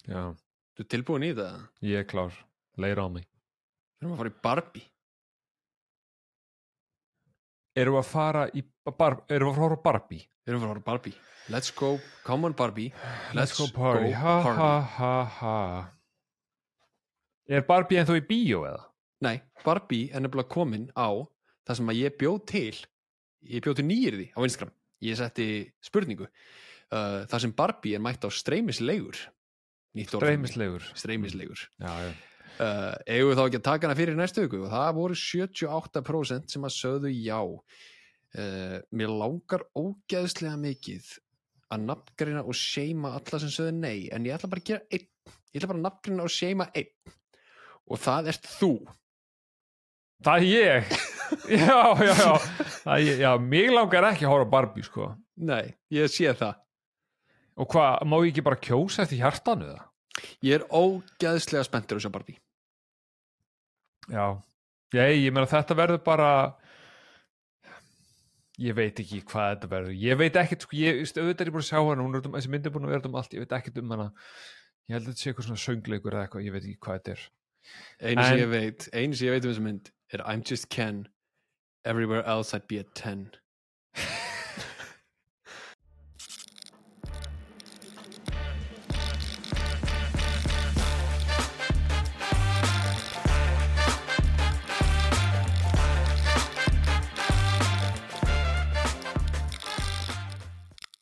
já, þú er tilbúin í það? Ég er klár, leira á mig. Við erum að fara í Barbie. Erum við að fara í bar, erum við að fara á Barbie? Við erum að fara í Barbie. Let's go, come on Barbie. Let's go party. Ha ha ha ha. Er Barbie ennþá í bíó eða? nei, Barbie er nefnilega komin á það sem að ég bjóð til. Ég bjóð til nýjirði á Instagram. Ég setti spurningu. Uh, það sem Barbie er mætt á streymislegur. Streymislegur. Streymislegur. Já. uh, eigum við þá ekki að taka hana fyrir næstu viku? Og það voru 78% sem að sögðu já. Uh, mér langar ógeðslega mikið að nafngreina og seima alla sem sögðu nei en ég ætla bara að gera einn. Ég ætla bara að nafngreina og seima einn. Og það ert þú. Það er ég. Já, já, já, já mig langar ekki að horfa á Barbie sko. Nei, ég sé það og hvað, má ég ekki bara kjósa eftir hjartanu það? ég er ógeðslega spenntur að sjá Barbie. Já, já, ég meina þetta verður bara ég veit ekki hvað þetta verður. Ég veit ekkert, sko, ég, auðvitað er ég búin að sjá hana hún er um, þessi myndi er búin að vera um allt, ég veit ekkert um hana. Ég held að þetta sé eitthvað svona söngleikur eða eitthvað, ég veit ekki hvað þetta er. Einu sem ég veit, einu sem ég veit um þessu mynd er I'm just Ken everywhere else I'd be a 10